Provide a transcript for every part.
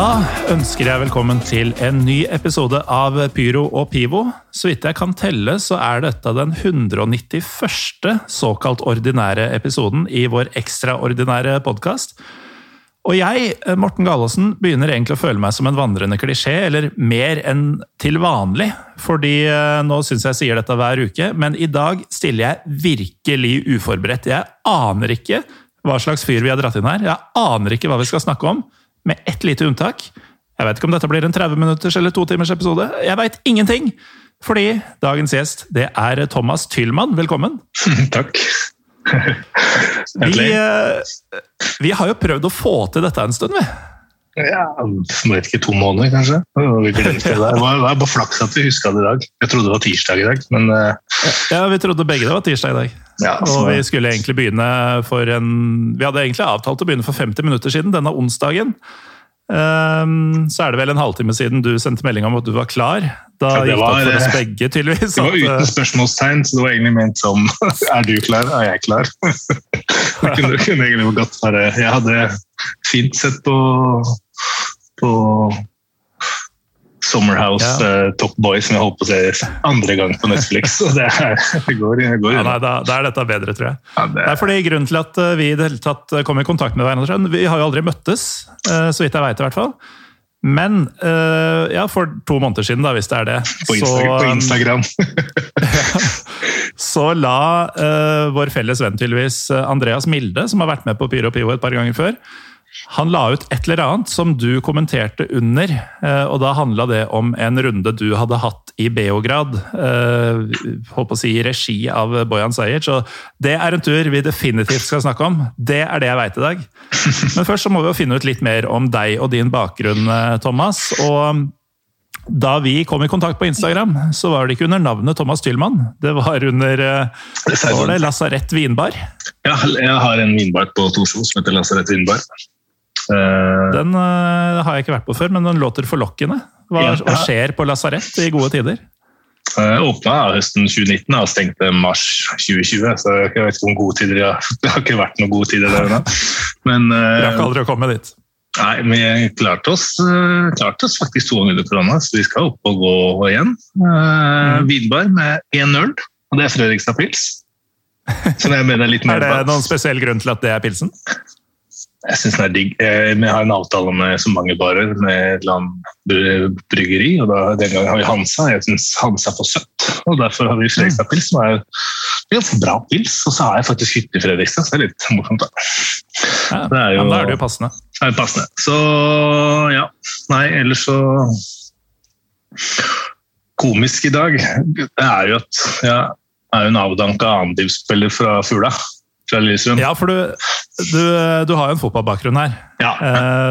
Da ønsker jeg velkommen til en ny episode av Pyro og Pivo. Så vidt jeg kan telle, så er dette den 191. såkalt ordinære episoden i vår ekstraordinære podkast. Og jeg, Morten Galaasen, begynner egentlig å føle meg som en vandrende klisjé, eller mer enn til vanlig. Fordi eh, nå syns jeg sier dette hver uke, men i dag stiller jeg virkelig uforberedt. Jeg aner ikke hva slags fyr vi har dratt inn her. Jeg aner ikke hva vi skal snakke om med ett lite unntak. Jeg vet ikke om dette blir en 30 minutters eller to timers episode. Jeg veit ingenting! Fordi dagens gjest det er Thomas Tyllmann. Velkommen. Takk. Vi, eh, vi har jo prøvd å få til dette en stund, vi. Ja, jeg vet ikke, to måneder kanskje. Det. Var det var bare flaks at vi huska det i dag. Jeg trodde det var tirsdag i dag, men eh, Ja, Vi trodde begge det var tirsdag i dag. ja. Og vi skulle egentlig begynne for en Vi hadde egentlig avtalt å begynne for 50 minutter siden, denne onsdagen. Ehm, så er det vel en halvtime siden du sendte melding om at du var klar. Da Ja, det gikk det opp for oss eh, begge, tydeligvis. det var at, eh, uten spørsmålstegn, så det var egentlig ment som Er du klar? Er jeg klar? Det kunne, kunne egentlig godt være Jeg hadde fint sett på, på Summerhouse Ja. uh, Top Boy, som jeg holdt på å se andre gang på Netflix. Så det, er, det går, det går ja, nei, da, da er dette bedre, tror jeg. Ja, det, Det er fordi Grunnen til at eh, vi i det hele tatt kom i kontakt med hverandre Vi har jo aldri møttes, eh, så vidt jeg veit i hvert fall. Men eh, ja, for to måneder siden, da, hvis det er det, på Instagram. på um, Instagram. så la uh, vår felles venn tydeligvis eh, Andreas Milde, som har vært med på Pyro Pivo et par ganger før, han la ut et eller annet som du kommenterte under, eh, og da handla det om en runde du hadde hatt i Beograd, eh, håper å si i regi av Bojan Sajic, og det er en tur vi definitivt skal snakke om. Det er det jeg veit i dag. Men først så må vi jo finne ut litt mer om deg og din bakgrunn, eh, Thomas. og da vi kom i kontakt på Instagram, så var det ikke under navnet Thomas Tyllmann. Det var under eh, Lasarett vinbar. Ja, jeg har en vinbar på Torshov som heter Lasarett vinbar. Eh, Den uh, har jeg ikke vært på før, men den låter forlokkende. Hva, Ja. hva skjer på lasarett i gode tider? uh, åpna høsten 2019 og stengte mars 2020, så jeg vet ikke om gode tider. Det har ikke vært noen gode tider der ennå. Eh, Rakk aldri å komme dit. nei, vi klarte oss, eh, klarte oss faktisk to ganger under korona, så vi skal opp og gå igjen. Uh, Vinbar med én øl, og det er Fredrikstad Pils. Så jeg mener er Er det noen spesiell grunn til at det er pilsen? Jeg syns den er digg. Eh, Vi har en avtale med så mange barer med et eller annet bryggeri, og da, den gangen har vi Hansa. Jeg syns Hansa er for søtt, og derfor har vi Fredrikstad Pils, som er ganske bra pils. Og så har jeg faktisk hytte i Fredrikstad, så det er litt morsomt. da. Ja, Det er jo- da er det jo passende. Er passende. Så ja. Nei, ellers så Komisk i dag, det er jo at jeg er jo en avdanka annendiv-spiller fra Fula. Fra Lillestrøm. Ja, for du, du, du har jo en fotballbakgrunn her. Ja.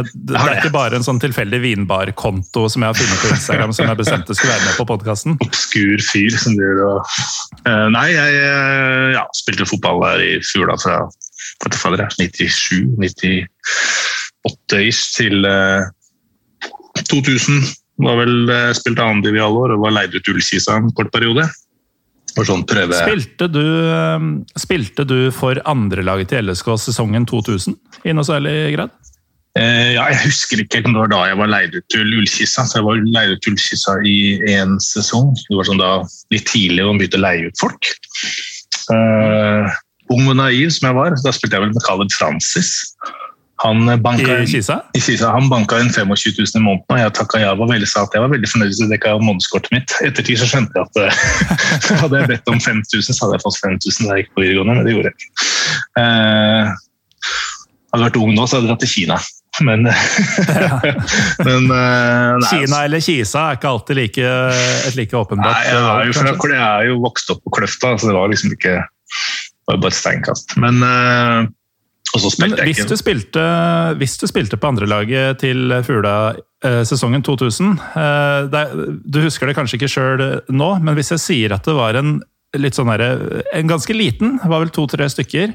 det, Det er ikke bare en sånn tilfeldig vinbarkonto som jeg har funnet på Instagram som jeg bestemte skulle være med på podkasten. obskur fyr som driver og Eh, Nei, jeg eh, ja, spilte fotball der i Fula fra hva til fader, jeg, 97, 98-ish til eh, 2000. Var vel spilt spilte andrediv i alle år og var leid ut til Ullkisa en kort periode. For sånn prøve... Spilte du, eh, spilte du for andrelaget til LSK sesongen 2000 i noe særlig grad? Eh, ja, jeg husker ikke om det var da jeg var leid ut til Ullkissa. Så jeg var leid ut til Ullkissa i én sesong. Det var sånn da litt tidlig å begynne å leie ut folk. Eh, ung og naiv som jeg var, da spilte jeg vel med Khaled Francis. Han banka I Kisa? i Kisa, han banka inn 25 000 i måneden, og jeg takka ja. Var veldig, sa at jeg var veldig fornøyd med dekka månedskortet mitt. Ettertid så skjønte jeg at eh, hadde jeg bedt om 5000, så hadde jeg fått 5000 da jeg gikk på videregående, men det gjorde jeg ikke. Eh, hadde vært ung nå, så hadde jeg dratt til Kina. men, men eh, nei, Kina eller Kisa er ikke alltid like, et like åpenbart Nei, jeg er, jo jeg er jo vokst opp på Kløfta, så det var liksom ikke det var bare et steinkast. Men eh, Og Men hvis du spilte, hvis du spilte på andrelaget til Fugla eh, sesongen 2000 eh, det, Du husker det kanskje ikke sjøl nå, men hvis jeg sier at det var en sånn her, En ganske liten, var vel to-tre stykker,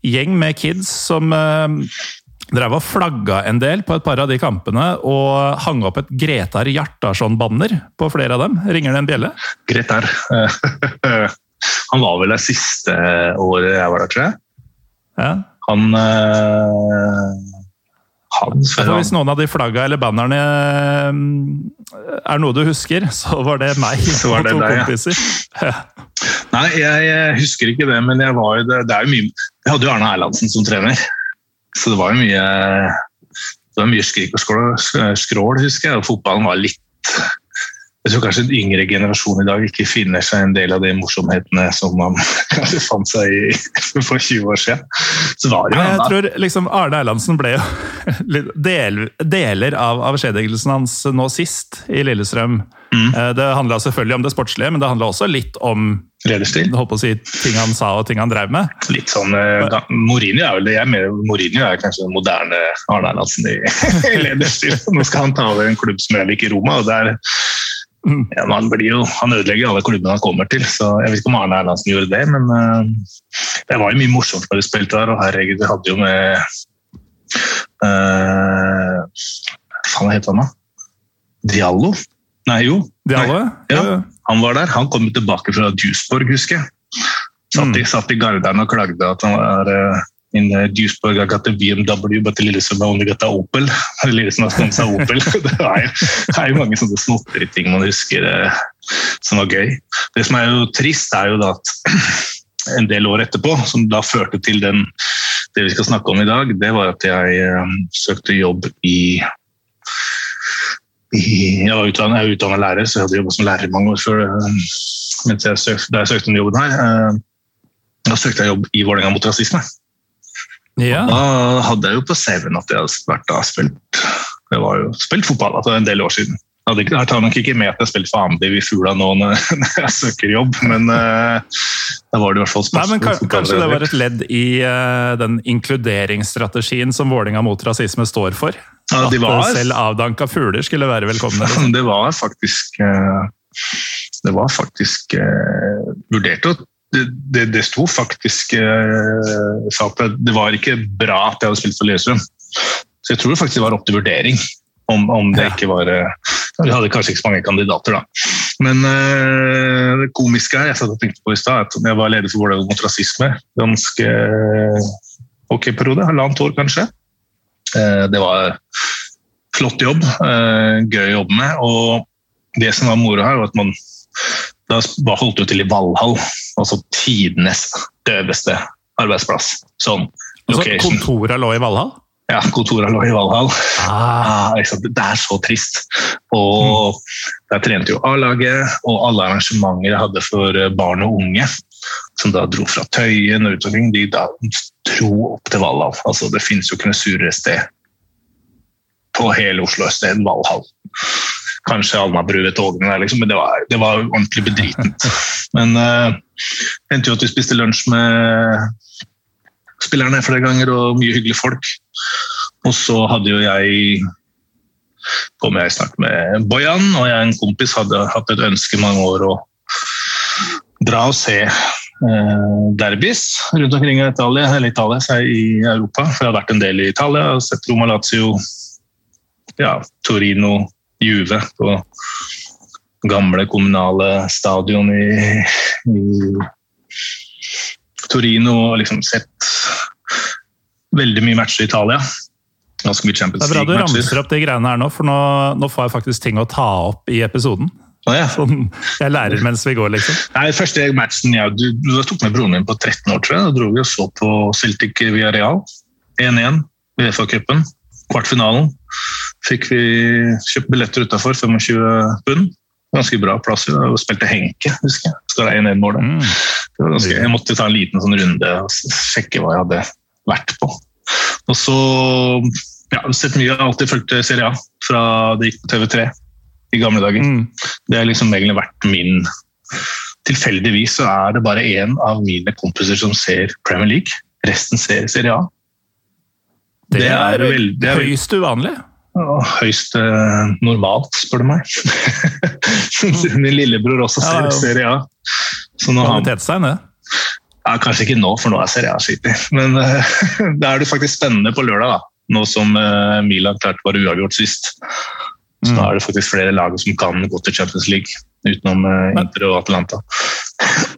gjeng med kids som eh, drev og flagga en del på et par av de kampene, og hang opp et Gretar Hjartarson-banner på flere av dem. Ringer det en bjelle? Gretar. Han var vel det siste året jeg var der, tror jeg. Ja. Han eh, Han Hvis noen av de flagga eller bannerne eh, er noe du husker, så var det meg Så var det og to deg, kompiser. Ja. Nei, jeg, jeg husker ikke det, men jeg var jo det, det er jo mye Jeg hadde jo Arne Erlandsen som trener, så det var jo mye det var mye skrik og skrål, skrål, husker jeg. Og fotballen var litt Jeg tror kanskje en yngre generasjon i dag ikke finner seg en del av de morsomhetene som man kanskje fant seg i for 20 år siden. Så var det jo jeg tror liksom Arne Erlandsen ble jo del, Deler av avskjedigelsen hans nå sist i Lillestrøm. Mm. Eh, Det handla selvfølgelig om det sportslige, men det handla også litt om lederstil. holdt på å si, ting han sa og ting han drev med. Litt sånn, da, Mourinho er vel det jeg mener, Mourinho er kanskje den moderne Arne Erlandsen i, i lederstil. Nå skal han ta over en klubb som liker i Roma. og der ja, men han, jo, han ødelegger alle klubbene han kommer til, så jeg vet ikke om Arne Erlandsen gjorde det, men uh, det var jo mye morsomt når vi spilte der, og herregud, vi hadde jo med uh, Hva faen heter han da? Diallo? Nei, jo. Diallo? Nei, ja. Han var der. Han kom tilbake fra Duisburg, husker jeg. Satt, mm. satt i Garderen og klagde at han var uh, in uh, Duisburg I got the BMW, but Lillesund I only got the Opel. Lillesund har sponsa Opel. det er det er jo mange sånne småtteriting man husker uh, som var gøy. Det som er jo trist, er jo da at en del år etterpå, som da førte til den, det vi skal snakke om i dag, det var at jeg uh, søkte jobb i jeg var utdannet, jeg er utdannet lærer, så jeg hadde jobbet som lærer mange år før. eh, jeg søkte, da jeg søkte den jobben her, eh, da søkte jeg jobb i Vålerenga mot rasisme. Ja. Da hadde jeg jo på CV-en at jeg hadde vært da spilt var spilt fotball altså, en del år siden. Jeg, tar nok ikke med at jeg har spilt for Amdiv i Fugla nå når jeg søker jobb, men uh, da var det i hvert fall spørsmål. Nei, men ka- Kanskje det var et ledd i uh, den inkluderingsstrategien som Vålinga mot rasisme står for? Ja, At var- eh, selv avdanka fugler skulle være velkomne? liksom. Det var faktisk uh, Det var faktisk uh, vurdert å det, det, det sto faktisk eh, sa at det, var ikke bra at jeg hadde spilt for Lillestrøm. Så jeg tror faktisk det var opp til vurdering om, om det Ja. ikke var eh, Vi hadde kanskje ikke så mange kandidater, da. Men eh, det komiske her, jeg satt og tenkte på i stad, at jeg var leder for Vålerenga mot rasisme. Ganske ok periode, halvannet år kanskje. Eh, det var flott jobb, eh, gøy å jobbe med. Og det som var moro her, var at man da holdt du til i Valhall, altså tidenes døveste arbeidsplass. Sånn Altså, kontora lå i Valhall? Ja, kontora lå i Valhall. Ah, Ah, det er så trist. Og der trente jo A-laget, og alle arrangementer jeg hadde for eh, barn og unge, som da dro fra Tøyen og utover, de da dro opp til Valhall. Altså, det finnes jo ikke noe surere sted på hele Oslo øst enn Valhall. Kanskje Alnabru ved togene liksom, men det var, det var ordentlig bedritent. Men uh, endte jo at vi spiste lunsj med spillerne flere ganger, og mye hyggelige folk. Og så hadde jo jeg kom jeg snart med Bojan, og jeg og en kompis hadde hatt et ønske i mange år å dra og se eh, derbys rundt omkring i Italia, eller Italia, så jeg i Europa. For jeg har vært en del i Italia og sett Roma Lazio, ja, Torino, Juve på gamle kommunale stadion i, i Torino, og liksom sett veldig mye matcher i Italia. Ganske mye Champions League-matcher. det er bra du ramser opp de greiene her nå, for nå, nå får jeg faktisk ting å ta opp i episoden. Ah, ja. Sånn, jeg lærer mens vi går, liksom. Nei, første matchen jeg, du, du tok med broren min på 13 år, tror jeg. Da dro vi og så på Celtic via Real. 1-1 i FA-cupen. Kvartfinalen. Fikk vi kjøpt billetter utafor, 25 pund. Ganske bra plass. Vi spilte Henke, husker jeg. Skal det 1-1-målet. Mm. Var ganske, jeg måtte ta en liten sånn runde og sjekke hva jeg hadde vært på. Og så Ja, sett mye. Jeg har alltid fulgt Serie A fra det gikk på TV3 i gamle dager. Mm. Det har liksom egentlig vært min Tilfeldigvis så er det bare én av mine kompiser som ser Premier League. Resten ser Serie A. Det, Det er veldig, det er høyst uvanlig. Høyst eh, normalt, spør du meg. Min lillebror også ser ja. Serie A. Så når han, Kvalitetstegn, det. ja, kanskje ikke nå, for nå er Serie A skittig. Men uh, da er det faktisk spennende på lørdag, da. nå som uh, Milan klarte bare uavgjort sist. Så Mm. da er det faktisk flere lag som kan gå til Champions League, utenom uh, Inter og Atalanta.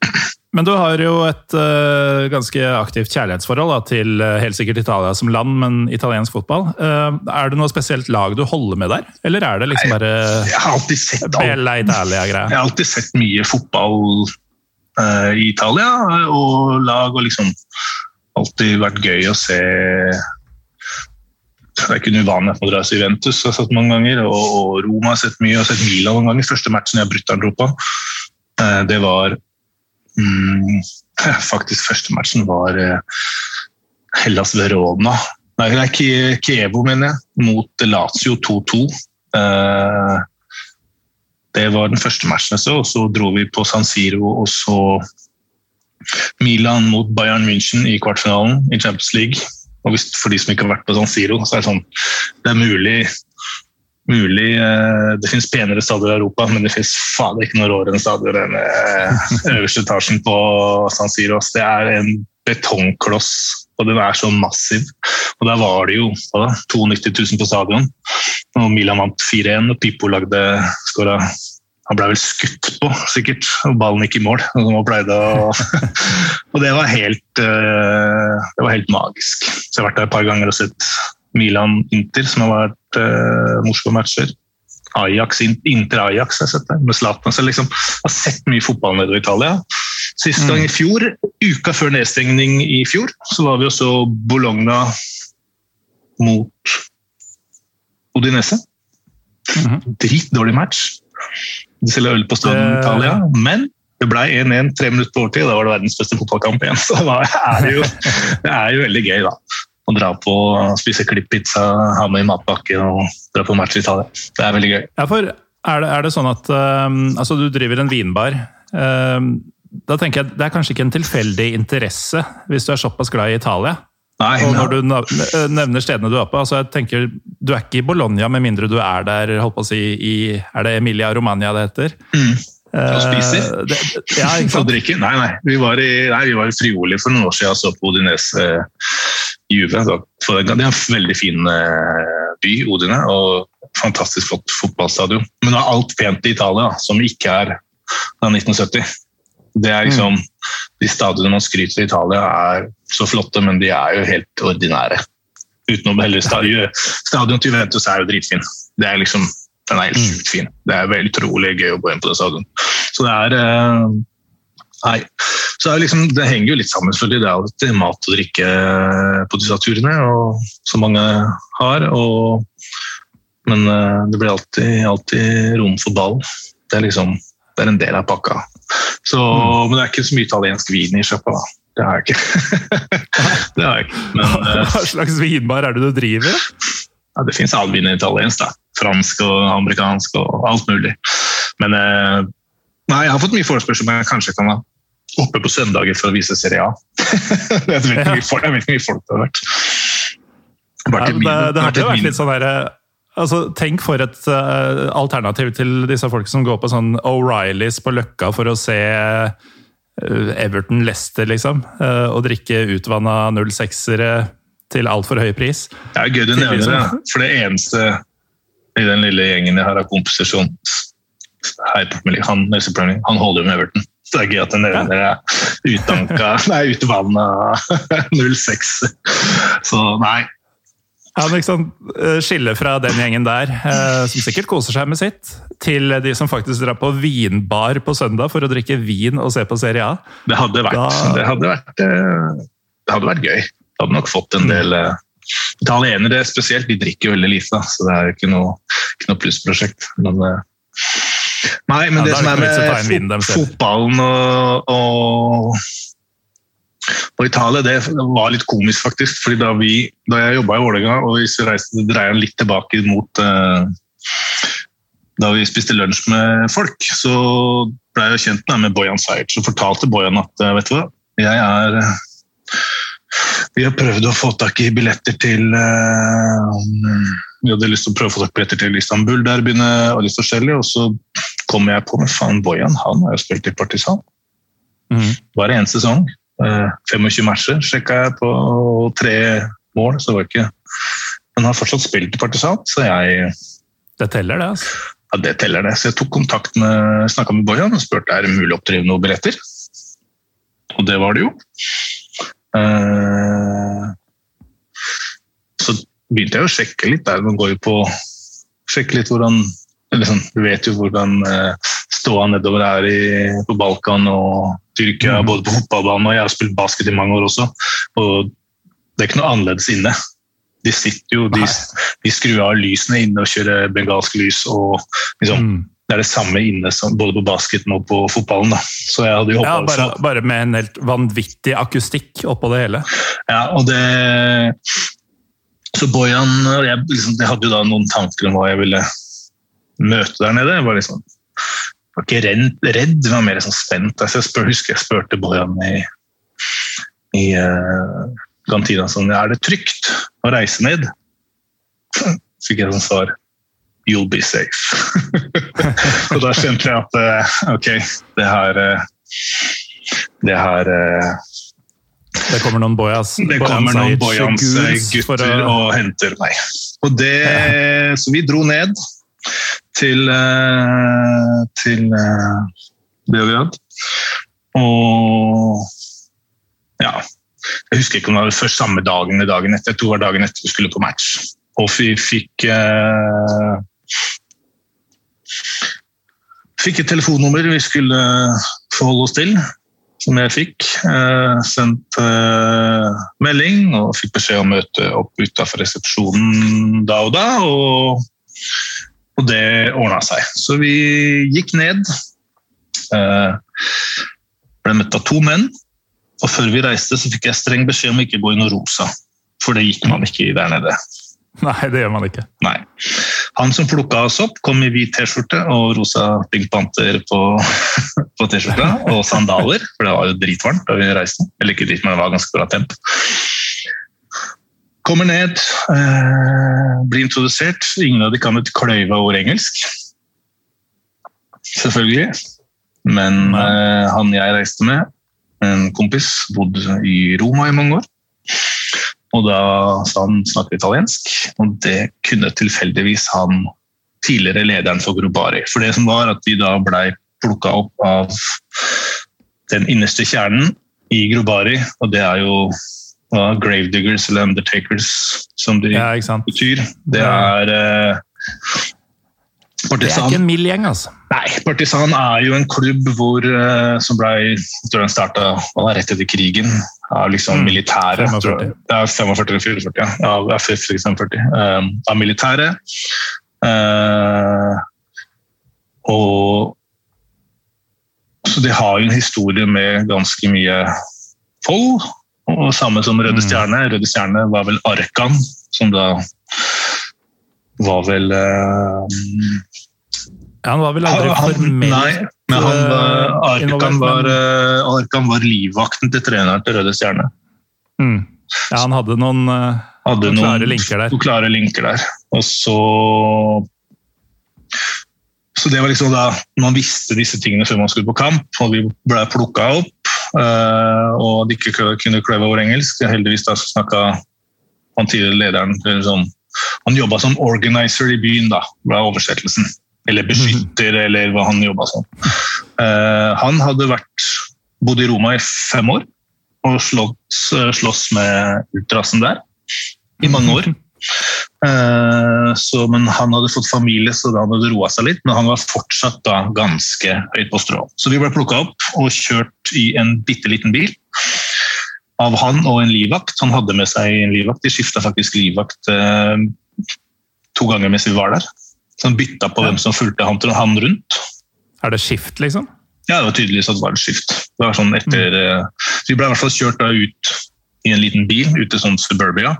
Men du har jo et uh, ganske aktivt kjærlighetsforhold da, til uh, helt sikkert Italia som land, men italiensk fotball. Uh, er det noe spesielt lag du holder med der, eller er det liksom bare Jeg har alltid sett Bella Italia-greia? Jeg har alltid sett mye fotball i Italia, og lag og liksom alltid vært gøy å se Det er ikke noe uvanlig man drar til Juventus, jeg har sett mange ganger, og, og Roma har sett mye, jeg har sett Milan noen ganger. Første matchen jeg brutter'n dro på, eh, det var mm, Faktisk første matchen var eh, Hellas Verona. Nei, det er Kievo, mener jeg, mot Lazio 2-2. Eh, det var den første matchen jeg så, og så dro vi på San Siro og så Milan mot Bayern München i kvartfinalen i Champions League. Og hvis, for de som ikke har vært på San Siro, så er det sånn Det er mulig, mulig eh, Det finnes penere stadioner i Europa, men det finnes faen ikke noe råere enn stadion enn eh, øverste etasjen på San Siro. Så det er en betongkloss, og den er så massiv. Og der var det jo da, 92 000 på stadion. Og Milan vant 4-1, og Pippo lagde skåra Han ble vel skutt på, sikkert, og ballen gikk i mål. Og, han pleide å, og det var helt eh, Det var helt magisk. Så jeg har vært der et par ganger og sett Milan-Inter, som har vært uh, morsomme matcher. Ajax, Inter-Ajax har jeg sett der, med Zlatan. Så liksom, jeg har sett mye fotball nede i Italia. Sist gang i fjor, uka før nedstengning i fjor, så var vi også Bologna mot Odinese. Dritdårlig match. De selger øl på stranden i Italia, men det ble 1-1 tre minutter på overtid, da var det verdens beste fotballkamp igjen. Så da er det, jo, det er jo veldig gøy, da. Å dra på, spise klippizza, ha med i matpakke og dra på match i Italia. Det er veldig gøy. Ja, for er det, er det sånn at um, altså du driver en vinbar. Um, da tenker jeg Det er kanskje ikke en tilfeldig interesse hvis du er såpass glad i Italia? Nei, Og når du nevner stedene du er på altså jeg tenker Du er ikke i Bologna med mindre du er der holdt på å si, i Er det Emilia Romagna det heter? Mm. Eh, Og spiser. det, ja, Og sant? Nei, nei. Vi var i, nei, vi var i Frioli for noen år siden og så på Odinese eh, Juve. Det er en veldig fin eh, by, Odine, og fantastisk flott fotballstadion. Men det er alt pent i Italia som ikke er fra 1970. Det er liksom, De stadionene man skryter i Italia er så flotte, men de er jo helt ordinære. Utenom heller stadion, stadion til Juventus er jo dritfin. Det er liksom, Den er helt sjukt fin. Det er veldig utrolig gøy å gå inn på det stadion. Så det er eh, Nei. Så det, liksom, det henger jo litt sammen, selvfølgelig. Det er alltid mat og drikke på disse turene, og, som mange har. Og, men eh, det blir alltid, alltid rom for ball. Det er liksom det er en del av pakka. Så, Men det er ikke så mye italiensk vin i sjappa. Det har jeg ikke. det har jeg ikke. Men eh, Hva slags vinbar er det du driver? ja, det fins all vin italiensk. da. Fransk og amerikansk og alt mulig. Men eh, nei, jeg har fått mye forespørsel om jeg kanskje kan være oppe på søndager for å vise Serie A. jeg vet ikke hvor mye folk, det har vært. Ja, Vært ja, det, det hadde jo vært litt sånn derre altså, Tenk for et uh, alternativ til disse folk som går på sånn O'Reillys på Løkka for å se uh, Everton-Leicester, liksom. Uh, og drikke utvanna 06-ere til altfor høy pris. Det er gøy du nevner det, for det eneste i den lille gjengen jeg har av kompiser som han, han holder jo med Everton. Så det er gøy at en nevner det. utanka Nei, utvanna 06. Så nei. Ja, liksom, Skille fra den gjengen der, eh, som sikkert koser seg med sitt, til de som faktisk drar på vinbar på søndag for å drikke vin og se på Serie A. Det hadde vært, Da- det hadde vært, eh, det hadde vært gøy. Det hadde nok fått en del eh, Italienere spesielt, de drikker veldig lite, så det er jo ikke noe, ikke noe plussprosjekt. Men, eh, nei, men Ja, det som er med fot fotballen og, og Og Italia det var litt komisk, faktisk. fordi Da, vi, da jeg jobba i Vålerenga, og hvis vi reiste, dreier litt tilbake mot uh, Da vi spiste lunsj med folk, så ble jeg kjent med Bojan Sajic. Så fortalte Bojan at uh, vet du hva, jeg er Vi har prøvd å få tak i billetter til uh, Vi hadde lyst til å prøve å få tak i billetter til Istanbul, der begynner litt forskjellig, og så kom jeg på med faen Bojan, han har jo spilt i Partisan. Mm. Bare én sesong. 25 eh, matcher sjekka jeg på tre mål, så det var ikke Men har fortsatt spilt i Partisan, så jeg Det teller, det? altså? Ja, det teller det. Så jeg tok kontakt med snakka med Bojan og spurte er det mulig å oppdrive noen billetter. Og det var det jo. Eh, så begynte jeg å sjekke litt der. Man går jo på Sjekke litt hvordan liksom, Du vet jo hvordan eh, ståa nedover er i, på Balkan og Tyrkia, mm. både på fotballbanen og jeg har spilt basket i mange år også. Og det er ikke noe annerledes inne. De sitter jo, de, de skrur av lysene inne og kjører bengalsk lys. og liksom, mm. Det er det samme inne som, både på basketen og på fotballen. Da. Så jeg hadde jo ja, bare, bare, med en helt vanvittig akustikk oppå det hele. Ja, og det Så Bojan jeg, liksom, jeg hadde jo da noen tanker om hva jeg ville møte der nede. Jeg var liksom var ikke redd, redd, var mer sånn spent. Altså, jeg spør, husker jeg spurte Bojan i, i uh, kantina sånn, er det trygt å reise ned. Fikk jeg sånn svar You'll be safe. og da skjønte jeg at uh, ok, det her uh, Det her det kommer noen Bojas Det kommer noen Bojans gutter å... og henter meg. Og det, så vi dro ned til, eh, til eh, Beograd. Og ja Jeg husker ikke om det var først samme dagen eller dagen etter. Jeg tror det var dagen etter vi skulle på match. Og vi fikk eh, Fikk et telefonnummer vi skulle forholde oss til, som jeg fikk. Eh, sendt eh, melding og fikk beskjed om å møte opp utafor resepsjonen da og da. Og og det ordna seg. Så vi gikk ned. Eh, ble møtt av to menn. Og før vi reiste, så fikk jeg streng beskjed om ikke å gå i noe rosa. For det gikk man ikke i der nede. Nei, det gjør man ikke. Nei. Han som plukka oss opp, kom i hvit T-skjorte og rosa Pink Panther på, på T-skjorta. Og sandaler, for det var jo dritvarmt da vi reiste. Eller ikke drit, men det var ganske bra temp. Kommer ned, eh, blir introdusert. Ingen av de kan et kløyva ord engelsk. Selvfølgelig. Men eh, han jeg reiste med, en kompis, bodde i Roma i mange år. Og da sa han snakker italiensk, og det kunne tilfeldigvis han tidligere lederen for Grobari. For det som var at de da blei plukka opp av den innerste kjernen i Grobari, og det er jo ja, Gravediggers eller Undertakers, som de ja, betyr. Det er eh, Partisan. Det er ikke en mild gjeng, altså. Nei, Partisan er jo en klubb hvor, uh, som ble tror den starta rett etter krigen. Av liksom mm, militære. 45. Det er 45 eller 44, ja. Av FF45. Um, av militære. Uh, og Så de har jo en historie med ganske mye fold og samme som Røde mm. Stjerne. Røde Stjerne var vel Arkan, som da var vel uh, ja, Han var vel aldri formelt men han eh, var, Arkan, var, uh, Arkan var livvakten til treneren til Røde Stjerne. Mm. Ja, han hadde noen, uh, hadde noen klare linker der. Noen klare linker der. Og så så det var liksom da Man visste disse tingene før man skulle på kamp, og vi ble plukka opp. Og de ikke kunne kløve over engelsk. Heldigvis da så snakka han tidligere lederen sånn, Han jobba som organizer i byen, da, var oversettelsen. Eller beskytter, mm. eller hva han jobba som. Uh, han hadde vært, bodd i Roma i fem år og slåss, slåss med ultrasen der i mange år. Eh, så, men han hadde fått familie, så da hadde det roa seg litt. Men han var fortsatt da ganske høyt på strå. Så vi ble plukka opp og kjørt i en bitte liten bil av han og en livvakt. Han hadde med seg en livvakt. De skifta faktisk livvakt eh, to ganger mens vi var der. Så han bytta på hvem som fulgte han, han rundt. Er det skift, liksom? Ja, det var tydeligvis at det var et skift. Det var sånn etter, mm. Vi ble i hvert fall kjørt da ut i en liten bil ut til sånn suburbia.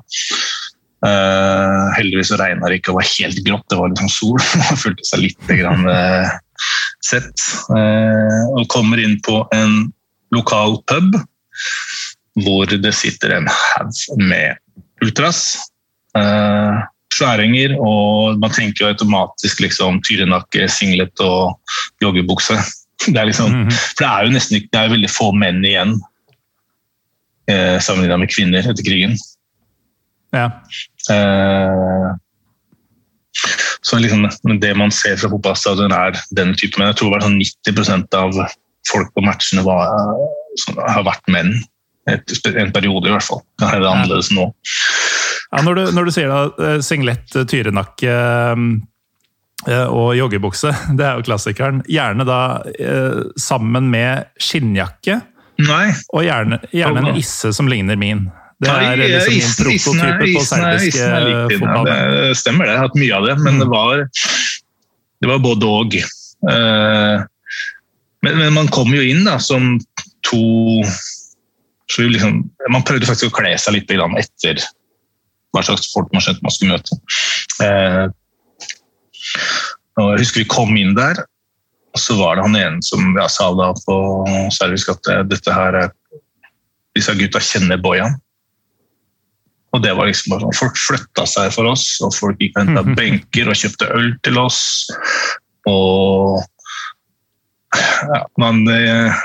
Uh, heldigvis regna det ikke og var helt grått, det var liksom sol. Man følte seg litt grann, uh, sett. Uh, og kommer inn på en lokal pub hvor det sitter en haug med ultras. Sværinger, og man tenker jo automatisk liksom tyrenakke, singlet og joggebukse. Det er, liksom, mm -hmm. for det er jo nesten ikke, det er veldig få menn igjen eh, sammenlignet med kvinner etter krigen. Ja. Eh, så liksom, det man ser fra fotballstadion, er den type menn. Jeg tror sånn 90% av folk på matchene var, har vært menn. Et, en periode, i hvert fall. Kan hende annerledes nå. Ja, når, du, når du sier da, eh, singlet, tyrenakke eh, og joggebukse, det er jo klassikeren. Gjerne da eh, sammen med skinnjakke. Nei. Og gjerne, gjerne en isse som ligner min. Det er liksom min prototype på serbisk fotball. Det stemmer det, jeg har hatt mye av det, men det mm. var, det var både. Eh, men, men, man kom jo inn da, som to liksom, Man prøvde faktisk å kle seg litt etter hva slags folk man skjønte man skulle møte. Eh, og jeg husker vi kom inn der, og så var det han ene som ja, sa da på service at dette her er disse gutta kjenner Bojan. Og det var liksom bare sånn, Folk flytta seg for oss, og folk gikk og henta mhm. benker og kjøpte øl til oss. Og ja, man, eh,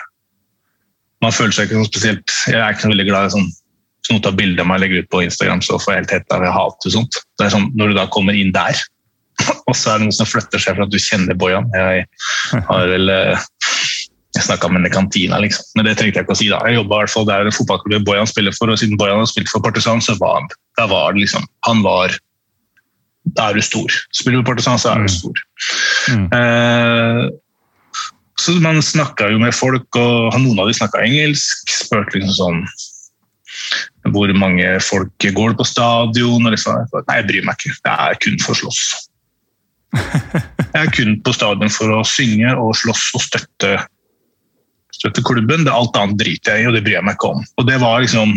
man føler seg ikke noe spesielt Jeg er ikke så veldig glad i sånn Hvis noen tar bilde av meg og legger ut på Instagram, så får jeg helt hetta. Jeg hater sånt. Det er sånn, Når du da kommer inn der, og så er det noen som flytter seg for at du kjenner Bojan Jeg har vel eh, jeg snakka med henne i kantina, liksom. Men det trengte jeg ikke å si. da. Jeg jobba i hvert fall der fotballklubben Bojan spiller for, og siden Bojan har spilt for Partisan, så var han, da var det liksom Han var Da er du stor. Spiller du Partisan, så er du mm. stor. Mm. Eh, så man snakka jo med folk, og noen av de snakka engelsk. Spurte liksom sånn hvor mange folk går på stadion? Og liksom, nei, jeg bryr meg ikke. Det er kun for å slåss. Jeg er kun på stadion for å synge og slåss og støtte støtte klubben. Det er alt annet driter jeg i, og det bryr jeg meg ikke om. Og det var liksom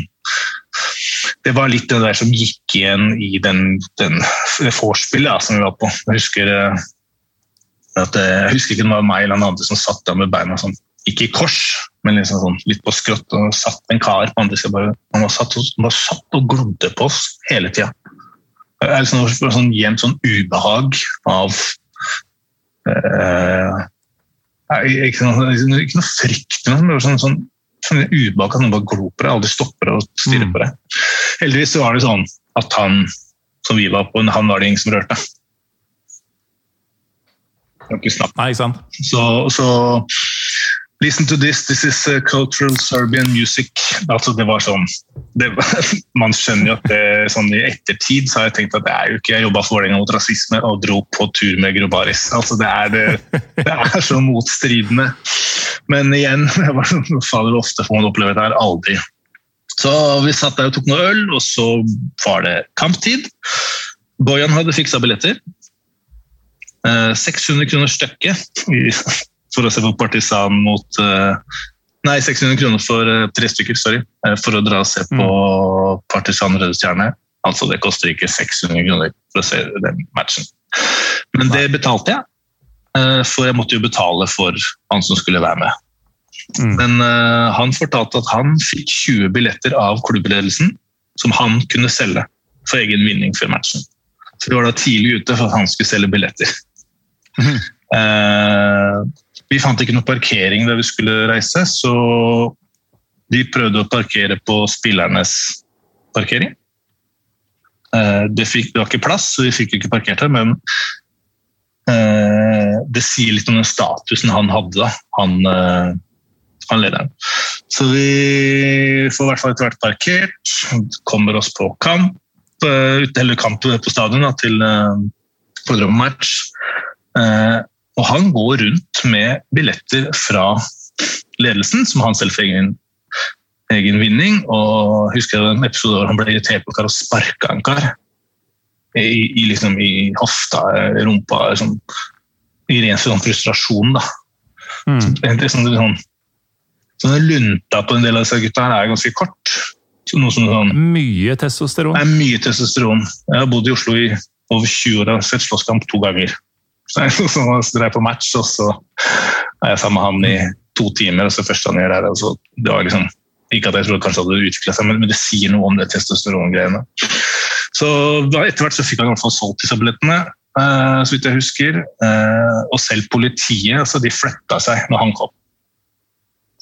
det var litt det der som gikk igjen i den, den, det vorspielet som vi var på. Jeg husker, eh, at, eh, jeg husker ikke om det var meg eller noen andre som satt der med beina sånn, ikke i kors, men liksom sånn, litt på skrått og satt en kar på andre siden. Han var satt, han var satt og glodde på oss hele tida. Liksom, sånn, jevnt sånn ubehag av eh, ikke, noe, ikke noe frykt, men sånn, sånn, sånn ubehag at noen bare glor på deg, aldri stopper og stirrer mm. på deg. Heldigvis var det sånn at han som vi var på, han var det ingen som rørte. Ikke snakk. Nei, ikke sant. Så, så Listen to this, this is uh, cultural Serbian music. Altså, det var sånn det, Man skjønner jo at det sånn i ettertid så har jeg tenkt at det er jo ikke jeg jobba for Vålerenga mot rasisme og dro på tur med Grobaris. Altså, det, er det, det er så motstridende. Men igjen, jeg var sånn, fader ofte får man oppleve det her. Aldri. Så vi satt der og tok noe øl, og så var det kamptid. Bojan hadde fiksa billetter. 600 eh, kroner stykket for å se på Partisan mot uh, Nei, 600 kroner for uh, tre stykker, sorry. Uh, for å dra og se på mm. Partisan Røde Stjerne. Altså, det koster ikke 600 kroner for å se den matchen. Men det betalte jeg, for jeg måtte jo betale for han som skulle være med. Mm. Men han fortalte at han fikk 20 billetter av klubbledelsen som han kunne selge for egen vinning før matchen. Så vi var da tidlig ute for at han skulle selge billetter. Mm. Vi fant ikke noe parkering der vi skulle reise, så de prøvde å parkere på spillernes parkering. Eh, det, fikk, det var ikke plass, så vi fikk ikke parkert her, men eh, det sier litt om den statusen han hadde, han, eh, han lederen. Så vi får i hvert fall etter hvert parkert, kommer oss på kamp, eller kamp på stadion da, til for match. Og han går rundt med billetter fra ledelsen, som han selv fikk egen, egen vinning. Og husker jeg en episode hvor han ble irritert på kar og sparka en kar. I, i, liksom, i hofta, rumpa liksom, I ren sånn frustrasjon, da. Egentlig sånn, sånn, sånn lunta på en del av disse gutta her er ganske kort. Så noe som sånn, Mye testosteron. er mye testosteron. Jeg har bodd i Oslo i over 20 år og sett slåsskamp to ganger. Så drar jeg på match, og så er jeg sammen med han i to timer. og så første han gjør her, og så, det var liksom, Ikke at jeg trodde kanskje det hadde utvikla seg, men, men det sier noe om det testosterongreiene. Så etter hvert så fikk han i hvert fall solgt disse billettene, eh, så vidt jeg husker. Eh, og selv politiet altså de flytta seg når han kom.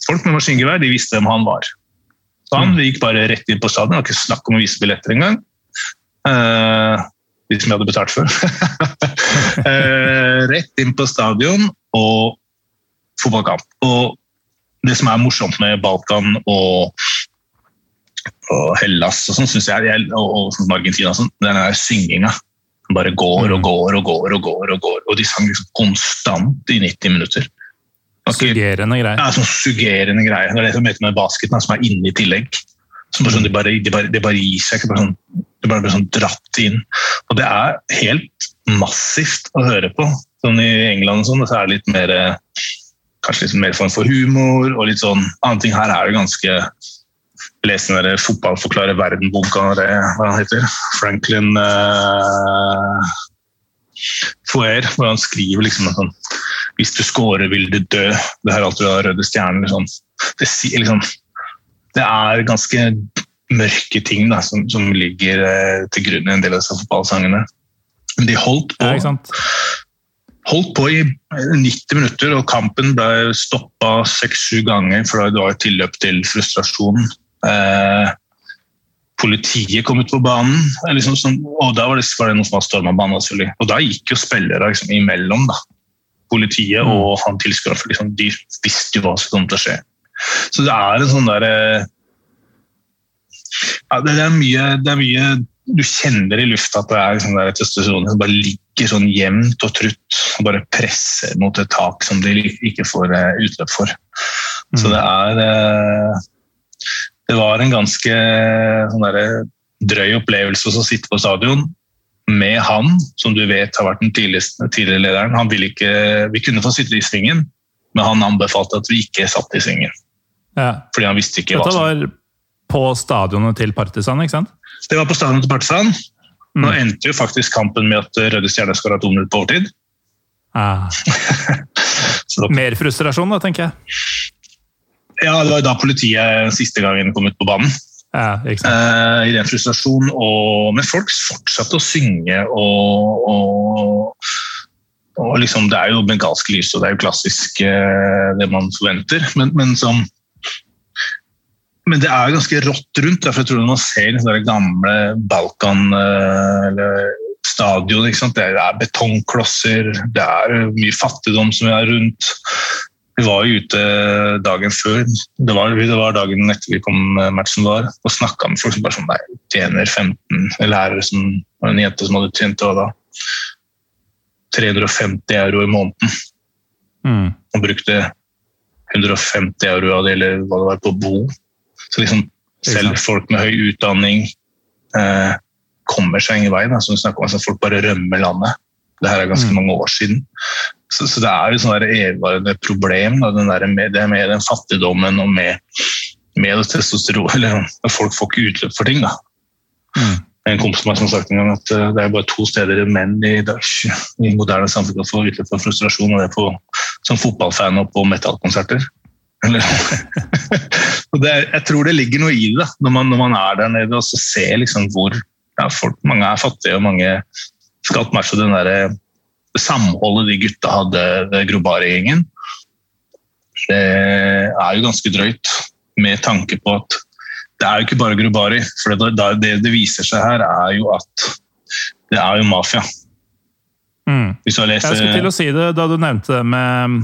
Folk med maskingevær de visste hvem han var. Så han gikk bare rett inn på stadion. Det var ikke snakk om å vise billetter engang. Eh, som jeg hadde betalt for. eh, rett inn på stadion og fotballkamp. Og det som er morsomt med Balkan og, og Hellas og sånn, syns jeg, og, og, og sånn Argentina, sånn, den der synginga bare går og går og går og går. Og går, og de sang liksom konstant i 90 minutter. Suggerende greier. ja, sånn suggerende greie. Det er det som heter med basketen, som er inne i tillegg. Som sånn, de, bare, de, bare, de bare gir seg ikke. Sånn, de bare blir sånn dratt inn. Og det er helt massivt å høre på. Sånn I England sånn, så er det litt mer eh, Kanskje litt mer form for humor og litt sånn annen ting her er det ganske Les den der 'Fotball forklarer verden'-boka, hva han heter. Franklin uh, Foer, hvor han skriver liksom sånn Hvis du scorer, vil du dø. Det her er alt du har røde stjerner. Liksom. Det, liksom, det er ganske mørke ting da, som, som ligger eh, til grunn i en del av disse fotballsangene. Men de holdt på, Ja, holdt på i 90 minutter, og kampen ble stoppa seks-sju ganger, for det var et tilløp til frustrasjon. Eh, politiet kom ut på banen, eh, liksom sånn, og da var det, var det noen som hadde storma banen. selvfølgelig. Og da gikk jo spillere liksom, imellom. da. Politiet og han tilskueren, for liksom, de visste jo hva som kom til å skje. Så det er en sånn derre ja, det, er mye, det er mye Du kjenner i lufta at det er sånn der testosteron som bare ligger sånn jevnt og trutt og bare presser mot et tak som de ikke får eh, utløp for. Så det er eh, Det var en ganske sånn der, drøy opplevelse å sitte på stadion med han, som du vet har vært den tidligere lederen. Han ville ikke, vi kunne få sitte i svingen, men han anbefalte at vi ikke satt i svingen. Ja. Fordi han visste ikke hva Dette som var på stadionet til Partisan, ikke sant? Det var på stadionet til Partisan. Nå Mm. endte jo faktisk kampen med at Røde Stjerne skåra to minutter på overtid. Ah. Mer frustrasjon, da, tenker jeg. ja, det var da politiet siste gangen kom ut på banen. Ja? Eh, I ren frustrasjon. Og, men folk fortsatte å synge og, og, og liksom, Det er jo bengalsk lys, og det er jo klassisk eh, det man forventer. Men, men som men det er jo ganske rått rundt. Derfor jeg tror Når man ser liksom det gamle Balkan eh, eller stadion? Det er betongklosser, det er mye fattigdom som er rundt. Vi var jo ute dagen før, det var, det var dagen etter vi kom eh, matchen var, og snakka med folk som bare sånn Nei, tjener 15 En lærer som var en jente som hadde tjent da? 350 euro i måneden. Mm. og brukte 150 euro av det, eller hva det var, på bo. Så liksom, selv folk med høy utdanning eh, kommer seg ingen vei. Da, som snakker om, altså Folk bare rømmer landet. Det her er ganske mange år siden. Så, så det er jo sånn evigvarende problem da, den der med, det med den fattigdommen og med, med testosteron. Eller folk får ikke utløp for ting. da. Mm. En kompis som har sagt en gang at eh, det er bare to steder menn i, i moderne samfunn kan få utløp for frustrasjon, og det er på, som fotballfan og på metallkonserter. Det, jeg tror det ligger noe i det, når man, når man er der nede og så ser liksom hvor ja, folk, mange er fattige, og mange skal matche den der, samholdet de gutta hadde, Grobari-gjengen. Det er jo ganske drøyt, med tanke på at det er jo ikke bare Grobari. For det, det, det det viser seg her, er jo at det er jo mafia. Mm. Hvis du har lest Jeg skulle til å si det da du nevnte det med,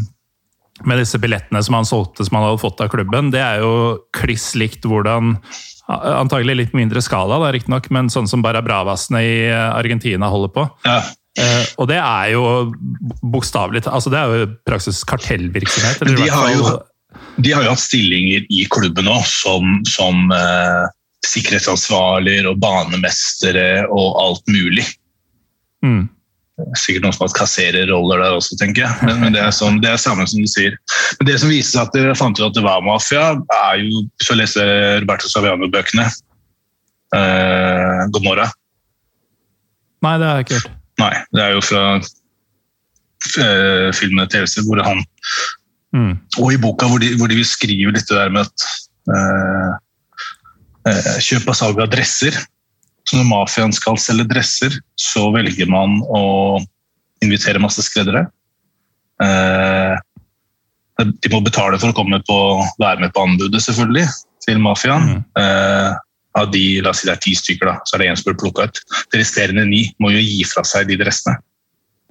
med disse billettene som han solgte som han hadde fått av klubben. Det er jo kliss likt hvordan Antagelig litt mindre skala, da, riktignok, men sånn som Barra Bravasene i Argentina holder på. ja, Uh, og det er jo bokstavelig altså Det er jo praksis kartellvirksomhet. Eller De har jo- De har jo hatt stillinger i klubben òg, som, som uh, sikkerhetsansvarlig og banemestere og alt mulig. mm, sikkert noen som har kassererroller der også, tenker jeg. Men, men det, er sånn, det er samme som du sier. Men det som viste seg at dere fant ut at det var mafia, er jo Hvis du leser Roberto Saviano-bøkene eh, God morgen. Nei, det har jeg ikke hørt. Nei, det er jo fra eh, filmen TV-serie hvor han Mm. Og i boka hvor de, hvor de beskriver dette der med at eh, eh, kjøp og salg av dresser. Så når mafiaen skal selge dresser, så velger man å invitere masse skreddere. Eh, de må betale for å komme på, være med på anbudet, selvfølgelig, til mafiaen. Mm. Eh, av de, la oss si det er ti stykker, da, så er det én som blir plukka ut. De resterende ni må jo gi fra seg de dressene.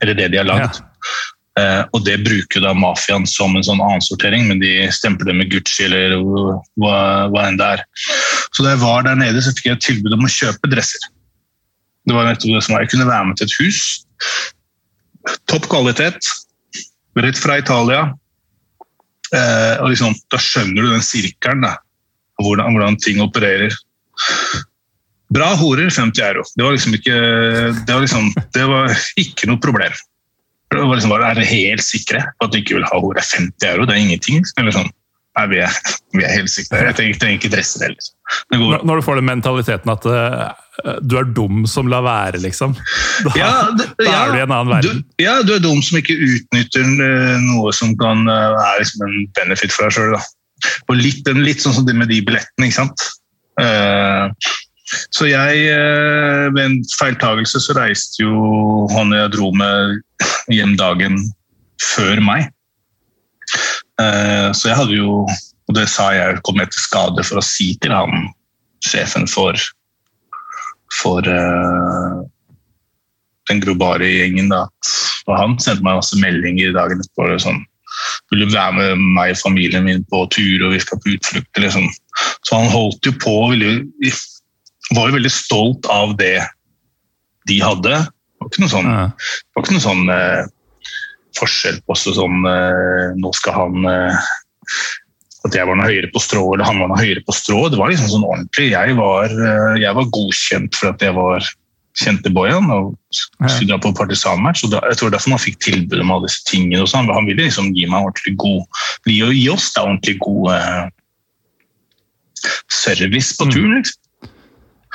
Eller det de har lagd. Eh, og det bruker da mafiaen som en sånn annensortering, men de stempler det med Gucci eller hva, hva enn det er. Så da jeg var der nede, så fikk jeg tilbud om å kjøpe dresser. Det var nettopp det som var. Jeg kunne være med til et hus. Topp kvalitet. Rett fra Italia. Eh, og liksom, da skjønner du den sirkelen, da. Hvordan, hvordan ting opererer. Bra horer, 50 euro. Det var liksom ikke, det var liksom, det var ikke noe problem. Det var liksom bare, Er dere helt sikre på at du ikke vil ha hore? 50 euro, det er ingenting. Eller sånn, Nei, vi er, vi er helt sikre. Jeg trenger, trenger ikke dresser det. liksom. Det. Når når du får den mentaliteten at uh, du er dum som lar være, liksom. Da, Ja, det- da ja, er du i en annen verden. Du, ja, du er dum som ikke utnytter eh, noe som kan eh, være liksom en benefit for deg sjøl. Litt, litt sånn som det med de billettene, ikke sant. Eh, så jeg, eh, ved en feiltagelse, så reiste jo han jeg dro med hjem dagen før meg. Eh, så jeg hadde jo, og det sa jeg, kom jeg til skade for å si til han, sjefen for, for eh, den grobare gjengen, da, og han sendte meg masse meldinger dagen etterpå. Sånn, vil du være med meg og familien min på tur, og vi skal på utflukt? Liksom. Så han holdt jo på, ville, var jo veldig stolt av det de hadde. Det var ikke noe sånn, ikke noe sånn eh, forskjell på også sånn eh, Nå skal han eh, At jeg var noe høyere på strå, eller han var noe høyere på strå. Det var liksom sånn ordentlig. Jeg var, eh, jeg var godkjent for at jeg var kjente Bojan og skulle dra på partisanmatch. og da, jeg tror derfor man fikk tilbud om alle disse tingene. og sånn. Han ville liksom gi meg ordentlig god gi oss da ordentlig god eh, service på turen. liksom.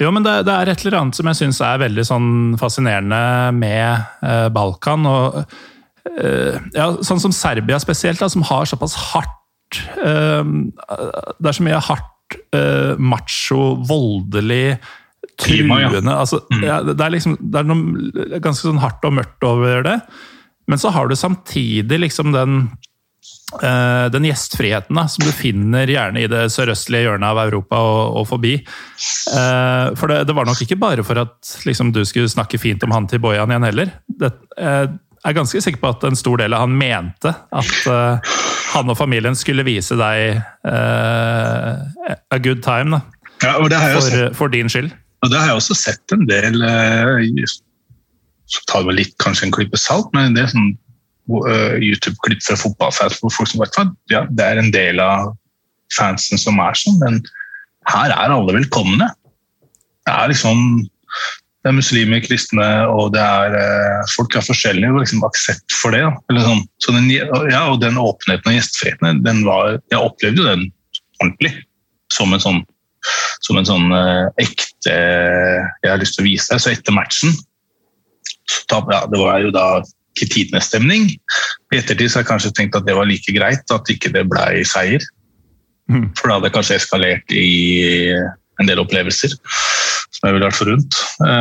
Jo, men det, det er et eller annet som jeg syns er veldig sånn fascinerende med eh, Balkan. og eh, ja, Sånn som Serbia spesielt, da, som har såpass hardt eh, Det er så mye hardt, eh, macho, voldelig, Klima, ja. truende altså, ja, Det er liksom det er noe ganske sånn hardt og mørkt over det. Men så har du samtidig liksom den den gjestfriheten da, som du finner gjerne i det sørøstlige hjørnet av Europa og, og forbi. Eh, for det, det var nok ikke bare for at liksom, du skulle snakke fint om han til Bojan igjen heller. Det, eh, jeg er ganske sikker på at en stor del av han mente at eh, han og familien skulle vise deg eh, a good time Ja, det for, for din skyld. Og det har jeg også sett en del eh, Så tar vi litt kanskje en klype salt, men det er sånn eh, YouTube-klipp fra fotballfans hvor folk som vet ja, det er en del av fansen som er sånn, men her er alle velkomne. Det er liksom det er muslimer, kristne, og det er eh, folk er forskjellige. og liksom Aksept for det. Eller sånn. Så den, ja, og den åpenheten og gjestfriheten, den var, jeg opplevde jo den ordentlig. Som en sånn som en sånn eh, ekte Jeg har lyst til å vise deg. Så etter matchen så ja, Det var jo da ikke tidenes stemning. I ettertid har jeg kanskje tenkt at det var like greit at ikke det ble seier. Mhm. For da hadde det kanskje eskalert i en del opplevelser som jeg ville vært forunt. Ja,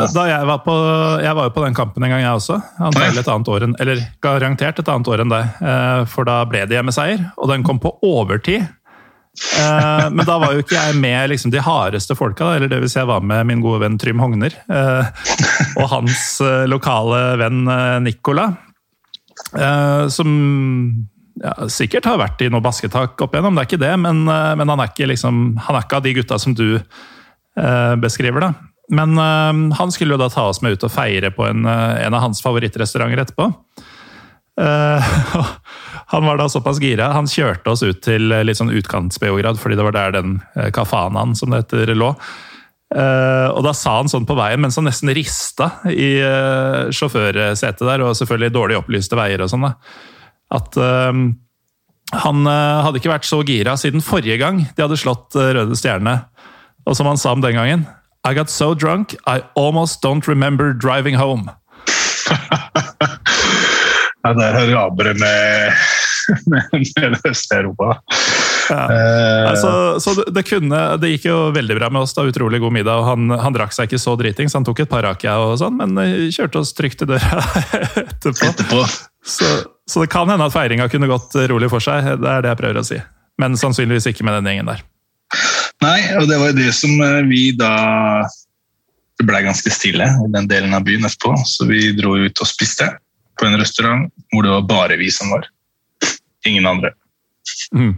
Eh, da jeg var på Jeg var jo på den kampen en gang, jeg også. Antagelig et annet år enn, eller garantert et annet år enn deg. eh, For da ble det hjemmeseier, og den kom på overtid. Eh, Men da var jo ikke jeg med liksom, de hardeste folka, eller det vil si jeg var med min gode venn Trym Hogner. Uh, Og hans uh, lokale venn Nicola. Som ja, sikkert har vært i noe basketak opp igjennom, det er ikke det, men, men han, er ikke liksom, han er ikke av de gutta som du beskriver. da. Men han skulle jo da ta oss med ut og feire på en, en av hans favorittrestauranter etterpå. Eh, han var da såpass gira. Han kjørte oss ut til eh, litt sånn utkants-Beograd, fordi det var der den kafanaen som det heter, lå. Eh, og da sa han sånn på veien, mens han nesten rista i sjåførsetet der, og selvfølgelig dårlig opplyste veier og sånn, at han hadde ikke vært så gira siden forrige gang de hadde slått Røde Stjerne. Og som han sa om den gangen I got so drunk I almost don't remember driving home. ja, der har arabere med, med, med Øst-Europa. Ja. Uh, altså, så det, kunne, det gikk jo veldig bra med oss. da, Utrolig god middag. og Han, han drakk seg ikke så driting, så han tok et par rakia og sånn, men eh, kjørte oss trygt i døra etterpå. etterpå. Så, så, det kan hende at feiringa kunne gått rolig for seg. Det er det jeg prøver å si. Men sannsynligvis ikke med den gjengen der. Nei, og det var jo det som eh, vi da Det ble ganske stille i den delen av byen etterpå, så vi dro ut og spiste på en restaurant hvor det var bare vi som var. Ingen andre. Mm.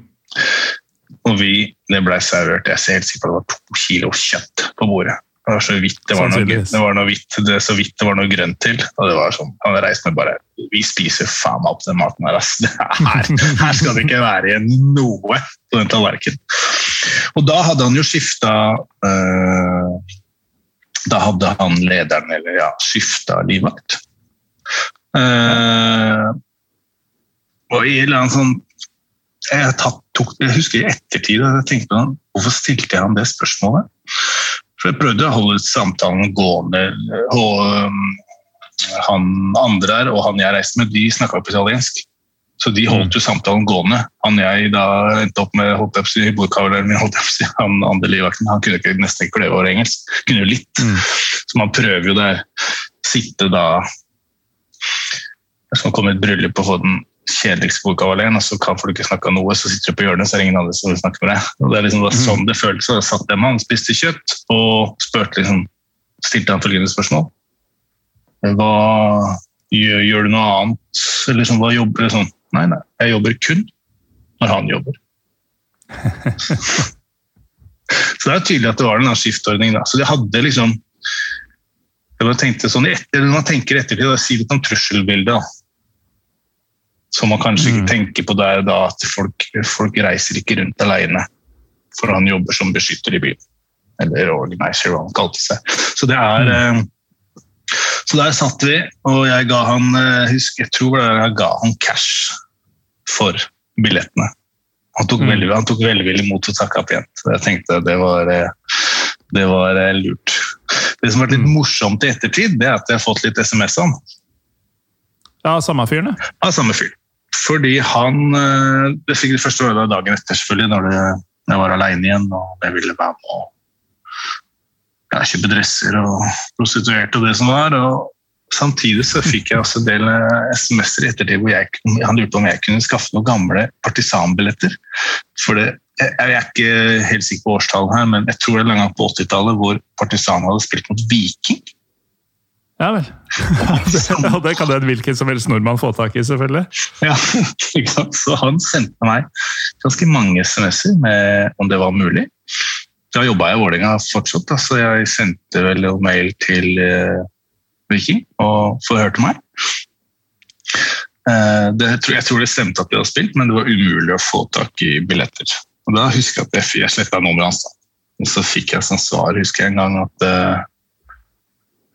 Og vi, det ble servert jeg ser helt sikkert det var to kilo kjøtt på bordet. Det var så vidt det var noe, det var noe vidt, det, så vidt det var noe grønt til. og det var sånn, Han reiste med bare Vi spiser faen meg opp den maten her. Ass. Her, her skal det ikke være igjen noe på den tallerkenen. Og da hadde han jo skifta øh, Da hadde han lederen, eller ja, skifta livvakt. Uh, og i en sånn jeg, tok, jeg, husker i ettertid at jeg tenkte på hvorfor stilte jeg ham det spørsmålet. For Jeg prøvde å holde samtalen gående. og um, Han andre her og han jeg reiste med, de snakka på italiensk. Så de holdt jo samtalen gående. Han jeg da endte opp med holdt jeg på bordkavleren min, holdt jeg han andre livvakten, han kunne ikke nesten ikke kløve over engelsk. Kunne jo litt. Mm. Så man prøver jo det. Sitte da Som kommer et bryllup og få den kjedeligste boka alene, og så kan folk ikke snakke om noe, så sitter du på hjørnet, så er det ingen andre som vil snakke med deg. Og Det er liksom det sånn det føltes. Jeg satt jeg med han, spiste kjøtt og spurte liksom, stilte han følgende spørsmål. Hva gjør, gjør, du noe annet? Eller liksom, hva jobber du sånn? Nei, nei, jeg jobber kun når han jobber. så det er tydelig at det var en skiftordning. Da. Så de hadde liksom jeg tenkte sånn, etter, Når man tenker ettertid, da, si litt om trusselbildet. Som man kanskje ikke mm. tenker på der da, at folk, folk, reiser ikke rundt alene. For han jobber som beskytter i byen. Eller organizer, hva han kalte seg. Så det er mm. eh, Så der satt vi, og jeg ga han eh, husk, jeg tror jeg ga han cash for billettene. Han tok, mm. veldig, han tok velvillig imot og takka pent. Jeg tenkte det var, eh, det var lurt. Det som har vært litt morsomt i ettertid, det er at jeg har fått litt SMS av han. Ja, samme fyren? Ja, samme fyr. Fordi han eh, Det fikk de første året dagen etter, selvfølgelig, når jeg var alene igjen og jeg ville være med og ja, kjøpe dresser og prostituerte og det som var. og Samtidig så fikk jeg også en del eh, SMS-er i ettertid hvor jeg, han lurte om jeg kunne skaffe noen gamle partisanbilletter. For det, jeg er ikke helt sikker på årstallet her, men jeg tror det er langt på 80-tallet hvor partisan hadde spilt mot Viking. Ja vel. Og det kan en hvilken som helst nordmann få tak i, selvfølgelig. Ja, ikke sant? Så han sendte meg ganske mange SMS-er med om det var mulig. Da jobba jeg i Vålerenga fortsatt, da, så jeg sendte vel mail til uh, Viking og forhørte meg. Uh, det, jeg tror det stemte at vi hadde spilt, men det var umulig å få tak i billetter. Og Da husker jeg at jeg, jeg sletta nummeret hans. Og så fikk jeg som svar husker jeg en gang at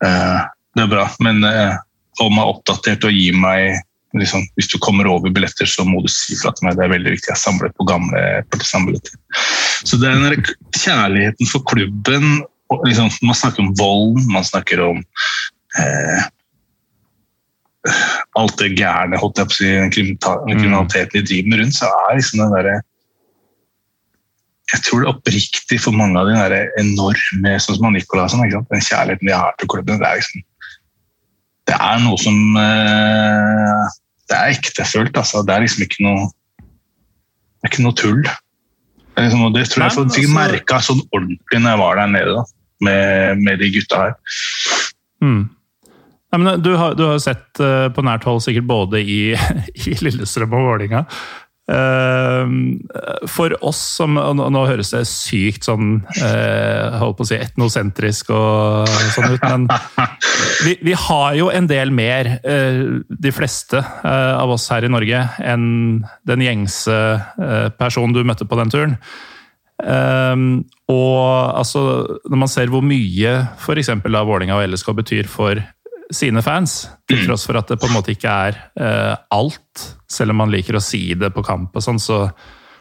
uh, det er bra. Men eh, hold meg oppdatert og gi meg liksom, Hvis du kommer over billetter, så må du si fra til meg. Det er veldig viktig. Jeg samler på gamle partisanbilletter. Så det er den kjærligheten for klubben liksom, Man snakker om vold, man snakker om eh, alt det gærne, holdt jeg på å si, den kriminaliteten de driver med rundt, så er liksom den derre jeg tror det er oppriktig for mange av de der enorme sånn som Nicolas, den kjærligheten de har til klubben. Det er liksom det er noe som eh, Det er ektefølt, altså. Det er liksom ikke noe Det er ikke noe tull. Det, liksom, det tror jeg jeg fikk merka sånn ordentlig når jeg var der nede da, med, med de gutta her. Mm. Nei, men du har, du har sett uh, på nært hold sikkert både i, i Lillestrøm og Vålinga for oss som Nå høres det sykt sånn eh, holdt på å si etnosentrisk og sånn ut, men vi, vi har jo en del mer, eh, de fleste eh, av oss her i Norge, enn den gjengse personen du møtte på den turen. Ehm, Og altså, når man ser hvor mye f.eks. Vålinga og LSK betyr for sine fans, til tross for at det på en måte ikke er eh, alt, selv om man liker å si det på kamp og sånn, så,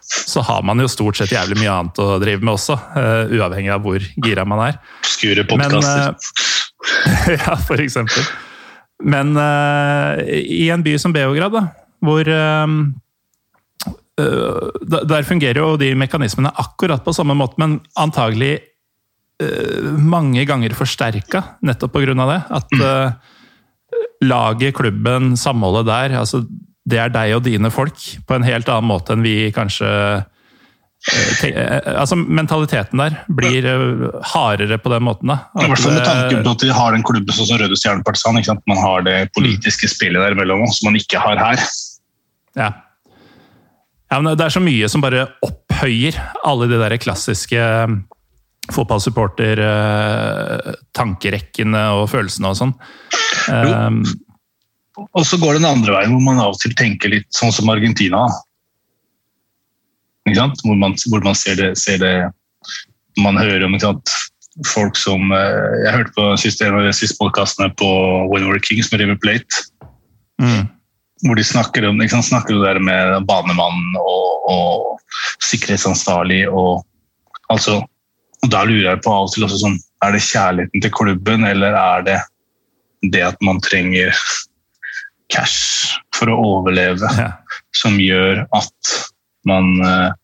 så har man jo stort sett jævlig mye annet å drive med også, eh, uavhengig av hvor gira man er. Skure podkaster. eh, ja, for eksempel. Men eh, i en by som Beograd, da, hvor eh, eh, Der fungerer jo de mekanismene akkurat på samme måte, men antagelig mange ganger forsterka nettopp av det. At uh, laget, klubben, samholdet der, altså det er deg og dine folk på en helt annen måte enn vi kanskje eh, eh, Altså mentaliteten der blir eh, hardere på den måten, da. I hvert fall med eh, tanke på at vi har den klubben som Røde Stjerne Partisan. Man har det politiske spillet der imellom som man ikke har her. Ja. ja det er så mye som bare opphøyer alle de der klassiske eh, fotballsupporter-tankerekkene og følelsene og sånn. Um, Og så går det den andre veien, hvor man av og til tenker litt sånn som Argentina. Ikke sant? Hvor man, hvor man ser, det, ser det Man hører om folk som eh, Jeg hørte på en av de siste podkastene på When We're Kings med River Plate. mm, hvor de snakker om, sant, snakker det der med banemannen og, og sikkerhetsansvarlig og altså og Da lurer jeg på av og til også sånn Er det kjærligheten til klubben, eller er det det at man trenger cash for å overleve, ja. som gjør at man eh,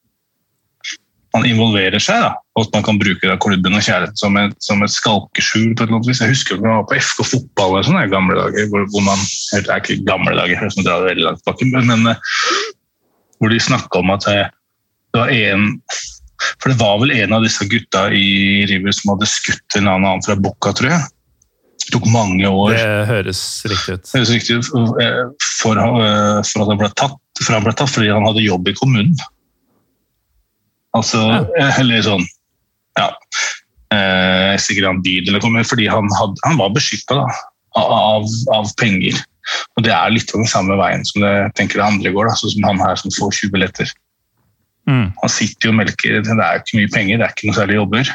man involverer seg, da, og at man kan bruke da klubben og kjærligheten som et, som et skalkeskjul. på et eller annet vis. Jeg husker vi jeg var på FK fotball og sånne gamle dager, hvor, hvor man Det er ikke gamle dager, som drar veldig langt tilbake, men, men eh, hvor de snakka om at eh, det var en For det var vel en av disse gutta i River som hadde skutt en annen annen fra Bukka, tror jeg. Det tok mange år. Det høres riktig ut. Høres riktig ut eh, for, eh, for at han ble tatt, for han ble tatt fordi han hadde jobb i kommunen. Altså, ja. eller sånn Ja. Eh, sikkert han bydel kommune, fordi han, had, han var beskytta av, av penger. Og det er litt av den samme veien som det, tenker det andre går, da, sånn som han her som får 20 billetter. Mm, Han sitter jo og melker Det er ikke mye penger, det er ikke noe særlig jobber.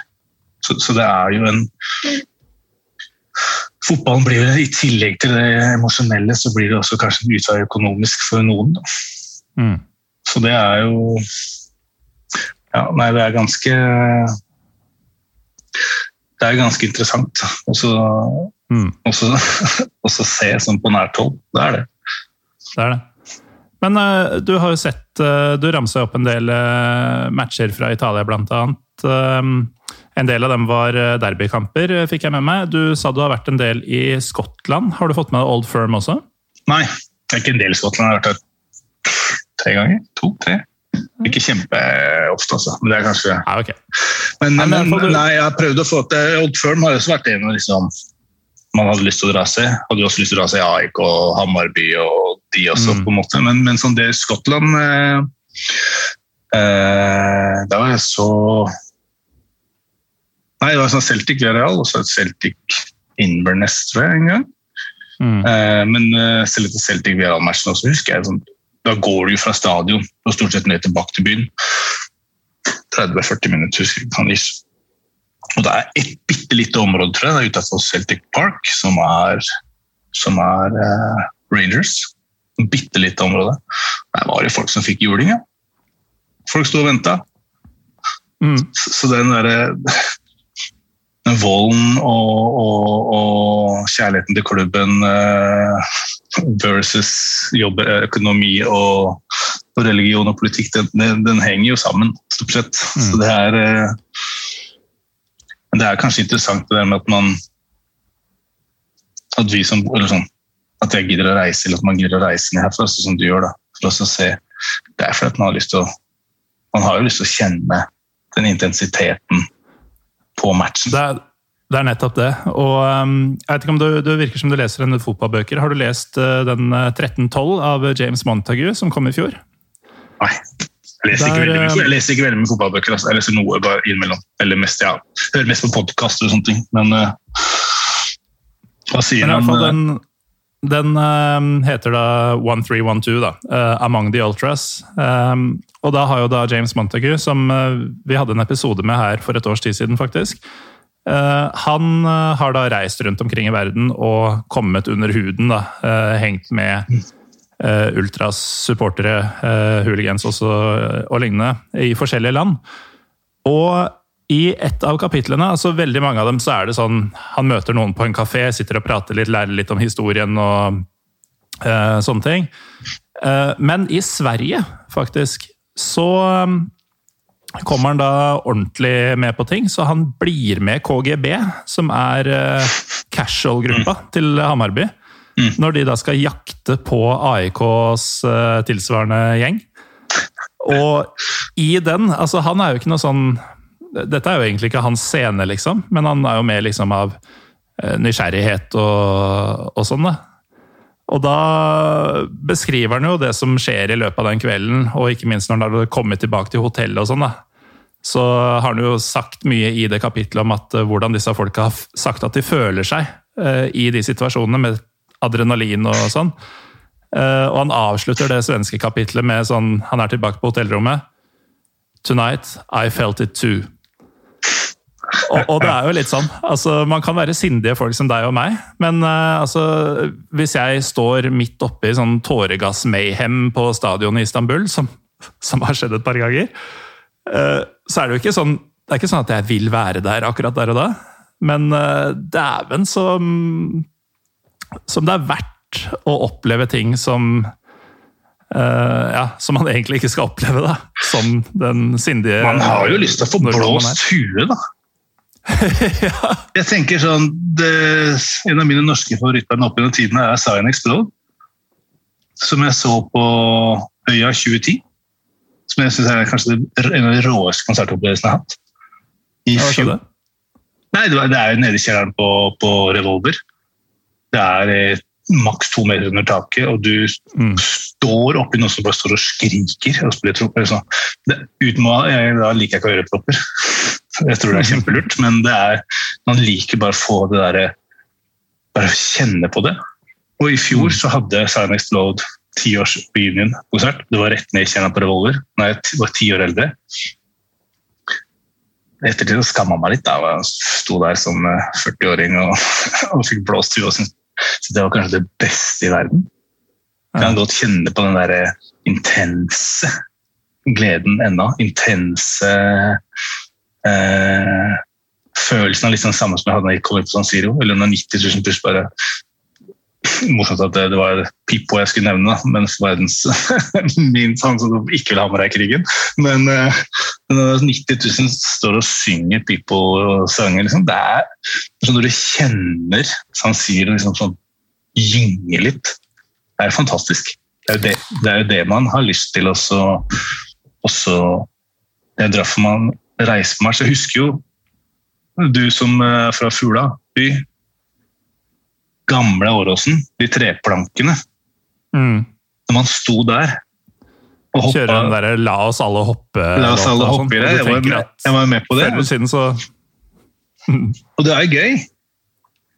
Så, så det er jo en Fotballen blir jo i tillegg til det emosjonelle, så blir det også kanskje en utvei økonomisk for noen. Mm. Så det er jo Ja, nei, det er ganske Det er ganske interessant også, Mm. også, også se sånn på nært hold. Det er det. Det er det. Men eh, du har jo sett eh, Du ramsa opp en del eh, matcher fra Italia, blant annet. En del av dem var derbykamper, fikk jeg med meg. Du sa du har vært en del i Skottland. Har du fått med deg Old Firm også? Nei, det er ikke en del i Skottland. Jeg har vært der tre ganger. To, tre. Ikke kjempeofte, altså. Men det er kanskje Ja, okay. Men, Nei, men men, nei, jeg har prøvd å få til Old Firm har også vært en av liksom man hadde lyst til å dra seg. Hadde også lyst til å dra seg i AIK og Hammarby og de også, Mm. på en måte. Men, men sånn det Skottland eh, eh, Da var jeg så Nei, det var sånn Celtic Villarreal og så et Celtic Inverness, tror jeg, en gang. Mm. Eh, men eh, selv etter Celtic Villarreal-matchen også, husker jeg sånn, Da går du jo fra stadion og stort sett ned tilbake til byen. 30-40 minutter, husker jeg. kan. Og det er et bitte lite område tror jeg, utenfor Celtic Park, som er, som er uh, Rangers. Bitte lite område. Der var det folk som fikk juling. Ja. Folk sto og venta. Mm. Så den derre den volden og, og, og kjærligheten til klubben eh, versus jobb, økonomi og, og religion og politikk, den, den, henger jo sammen, stort sett. Så det er eh, det er kanskje interessant det der med at man At vi som eller sånn, at jeg gidder å reise, eller at man gidder å reise ned herfra, sånn som du gjør, da, for oss å se. Det er fordi at man har lyst til å Man har jo lyst til å kjenne den intensiteten på matchen. Det, er, det er nettopp det. Og um, jeg vet ikke om du, du virker som du leser en fotballbøker. Har du lest uh, den uh, 1312 av James Montague som kom i fjor? Nei. Jeg leser, ikke Der, veldig, mye- eh, jeg leser ikke veldig mye fotballbøker. Altså. Jeg leser noe bare innimellom. Eller mest, ja. Hører mest på podkaster og sånne ting. Men uh, hva sier Men han? den, Den uh, heter da 1312, da. Uh, Among the Ultras. Um, og da har jo da James Montague, som uh, vi hadde en episode med her for et års tid siden, faktisk. han har da reist rundt omkring i verden og kommet under huden, da. hengt med ultras supportere, hooligans også, og lignende, i forskjellige land. Og i et av kapitlene, altså veldig mange av dem, så er det sånn Han møter noen på en kafé, sitter og prater litt, lærer litt om historien og uh, sånne ting. Uh, men i Sverige, faktisk, så um, kommer han da ordentlig med på ting. Så han blir med KGB, som er uh, casual-gruppa til Hamarby. Når de da skal jakte på AIKs tilsvarende gjeng. Og i den altså Han er jo ikke noe sånn Dette er jo egentlig ikke hans scene, liksom, men han er jo med liksom av eh, nysgjerrighet og, og sånn, da. Og da beskriver han jo det som skjer i løpet av den kvelden, og ikke minst når han har kommet tilbake til hotellet og sånn, da. Så har han jo sagt mye i det kapitlet om at eh, hvordan disse folka har sagt at de føler seg eh, i de situasjonene, med adrenalin og sånn. Uh, og han avslutter det svenske kapitlet med sånn Han er tilbake på hotellrommet. Tonight I felt it too. Og, og det er jo litt sånn. altså Man kan være sindige folk som deg og meg, men uh, altså, hvis jeg står midt oppe i sånn tåregass-mayhem på stadionet i Istanbul, som, som har skjedd et par ganger, uh, så er det jo ikke sånn det er ikke sånn at jeg vil være der akkurat der og da, men uh, dæven som som det er verdt å oppleve ting som Uh, ja, som man egentlig ikke skal oppleve, da. Som den sindige Man har jo lyst til å få blåst huet, da. Jeg tenker sånn det, En av mine norske favorittband opp gjennom tidene er Cyan Explode. Som jeg så på Øya 2010. Som jeg syns er kanskje en av de råeste konsertopplevelsene jeg har hatt. I fjor. Det? Nei, det, var, det er jo nede i kjelleren på, på Revolver. Det er eh, maks to meter under taket, og du Mm. står oppi noe som bare står og skriker. og spiller sånn. Det, uten å, jeg, da liker jeg ikke ørepropper. Jeg tror det er kjempelurt, men det er, man liker bare å få det derre Bare kjenne på det. Og i fjor så hadde Silent Explode tiårs reunion-konsert. Det var rett ned i kjelleren på Revolver. Nei, jeg var ti år eldre. I ettertid skamma meg litt. da, Jeg sto der som eh, 40-åring og, og fikk blåst huet og syntes så det var kanskje det beste i verden. Jeg kan godt kjenne på den der intense gleden ennå. Intense eh, følelsen litt sånn samme som jeg hadde da jeg kom ut på San Siro. Eller når 90 000 pluss bare Morsomt at det, det var Pippo jeg skulle nevne, da, mens verdens minst han som ikke vil ha med deg krigen. Men eh, når 90 000 står og synger Pippo-sanger, liksom, det er sånn når du kjenner San Siro liksom sånn gynge litt. Det er fantastisk. Det er jo det, det, er jo det man har lyst til også, også det er for man reiser på match. Jeg husker jo du som er fra Fula by. Gamle Åråsen, de treplankene. Mm. Når man sto der og hoppa Kjøre den derre 'la oss alle hoppe'. La oss alle hoppe i sånn. det. Jeg var, med, jeg var med på det. Siden så Og det er gøy.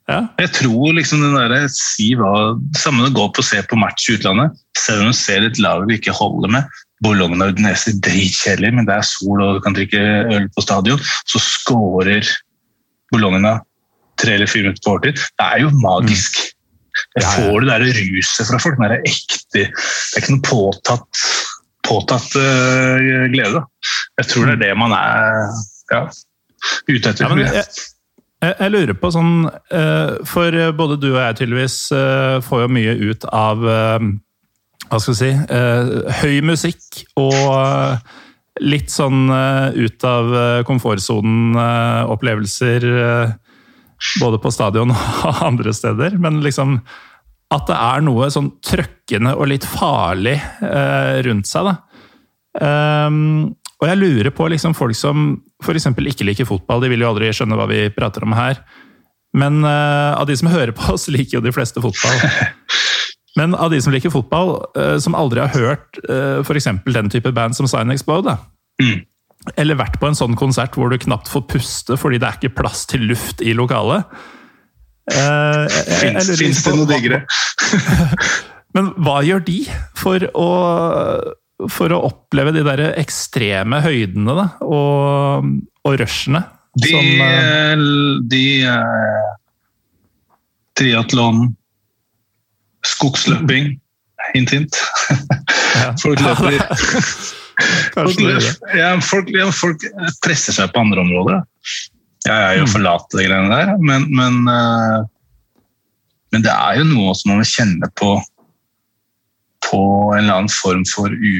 Ja. Jeg tror liksom den derre si hva, Samme det går på å se på match i utlandet, selv om du ser et lag du ikke holder med. Bologna og Udinese dritkjedelig, men det er sol og du kan drikke øl på stadion. Så scorer Bologna tre eller fire minutter på overtid. Det er jo magisk. Jeg Ja, ja. får det der ruset fra folk. Det er ekte Det er ikke noe påtatt, påtatt uh, glede. Jeg tror det er det man er ja, ute etter. Ja, men jeg, jeg, jeg lurer på sånn eh, For både du og jeg tydeligvis eh, får jo mye ut av Hva skal vi si eh, Høy musikk og eh, litt sånn eh, ut av komfortsonen-opplevelser. både på stadion og andre steder. Men liksom at det er noe sånn trøkkende og litt farlig rundt seg. da. Ehm, og jeg lurer på liksom folk som f.eks. ikke liker fotball, de vil jo aldri skjønne hva vi prater om her. Men av de som hører på oss, liker jo de fleste fotball. Men av de som liker fotball, eh, som aldri har hørt uh, f.eks. den type band som Sign Explode. Mm. eller vært på en sånn konsert hvor du knapt får puste fordi det er ikke plass til luft i lokalet. Eh, Fins det noe diggere? Men hva gjør de for å, for å oppleve de der ekstreme høydene da, og, og rushene? De, som, de, de eh, Triatlon, skogsløping, hint, hint. Ja. Folk løper folk, er løper- ja, folk, ja, folk presser seg på andre områder. Jeg er jo forlatt de greiene der, men, men, eh, men det er jo noe som man kjenner på på en eller annen form for, u,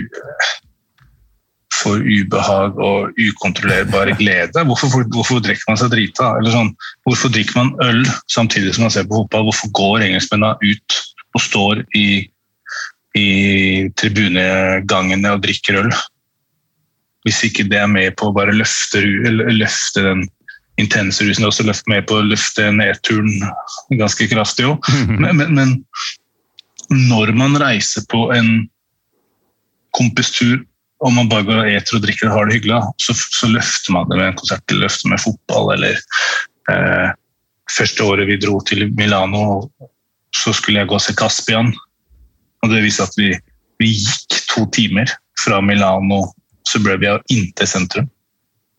for ubehag og ukontrollerbar glede. Hvorfor, hvorfor drikker man seg drita? Eller sånn, hvorfor drikker man øl samtidig som man ser på fotball? Hvorfor går engelskmennene ut og står i, i tribunegangene og drikker øl? Hvis ikke det er med på å bare løfte, løfte den intense rusen, det er også løft med på å løfte nedturen ganske kraftig òg. Men, men, men når man reiser på en kompistur og man bare går og eter og drikker og har det hyggelig, så, så løfter man det med en konsert eller løfter med fotball. Eller eh, første året vi dro til Milano, så skulle jeg gå og se Caspian. Og det viste at vi, vi gikk to timer fra Milano Suburbia inn til sentrum.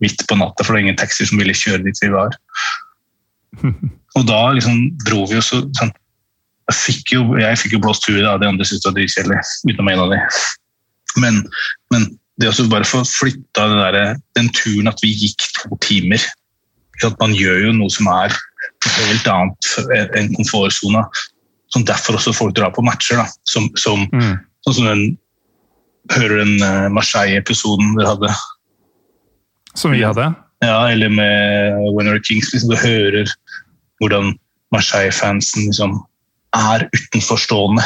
Midt på natta, for det var ingen taxi som ville kjøre dit vi var. Og da liksom dro vi jo så sånn, jeg fikk jo, jeg fikk jo blåst huet av de andre syntes det var dritkjedelig, utenom en av de. Men, men det å bare få flytta den turen at vi gikk to timer at Man gjør jo noe som er helt annet enn komfortsona. Som derfor også folk drar på matcher. da, som, som, Mm. Sånn som den Hører den eh, Marseille-episoden dere hadde? Som vi hadde. Ja, eller med Winner Kings. Liksom, du hører hvordan Marseille-fansen liksom er utenforstående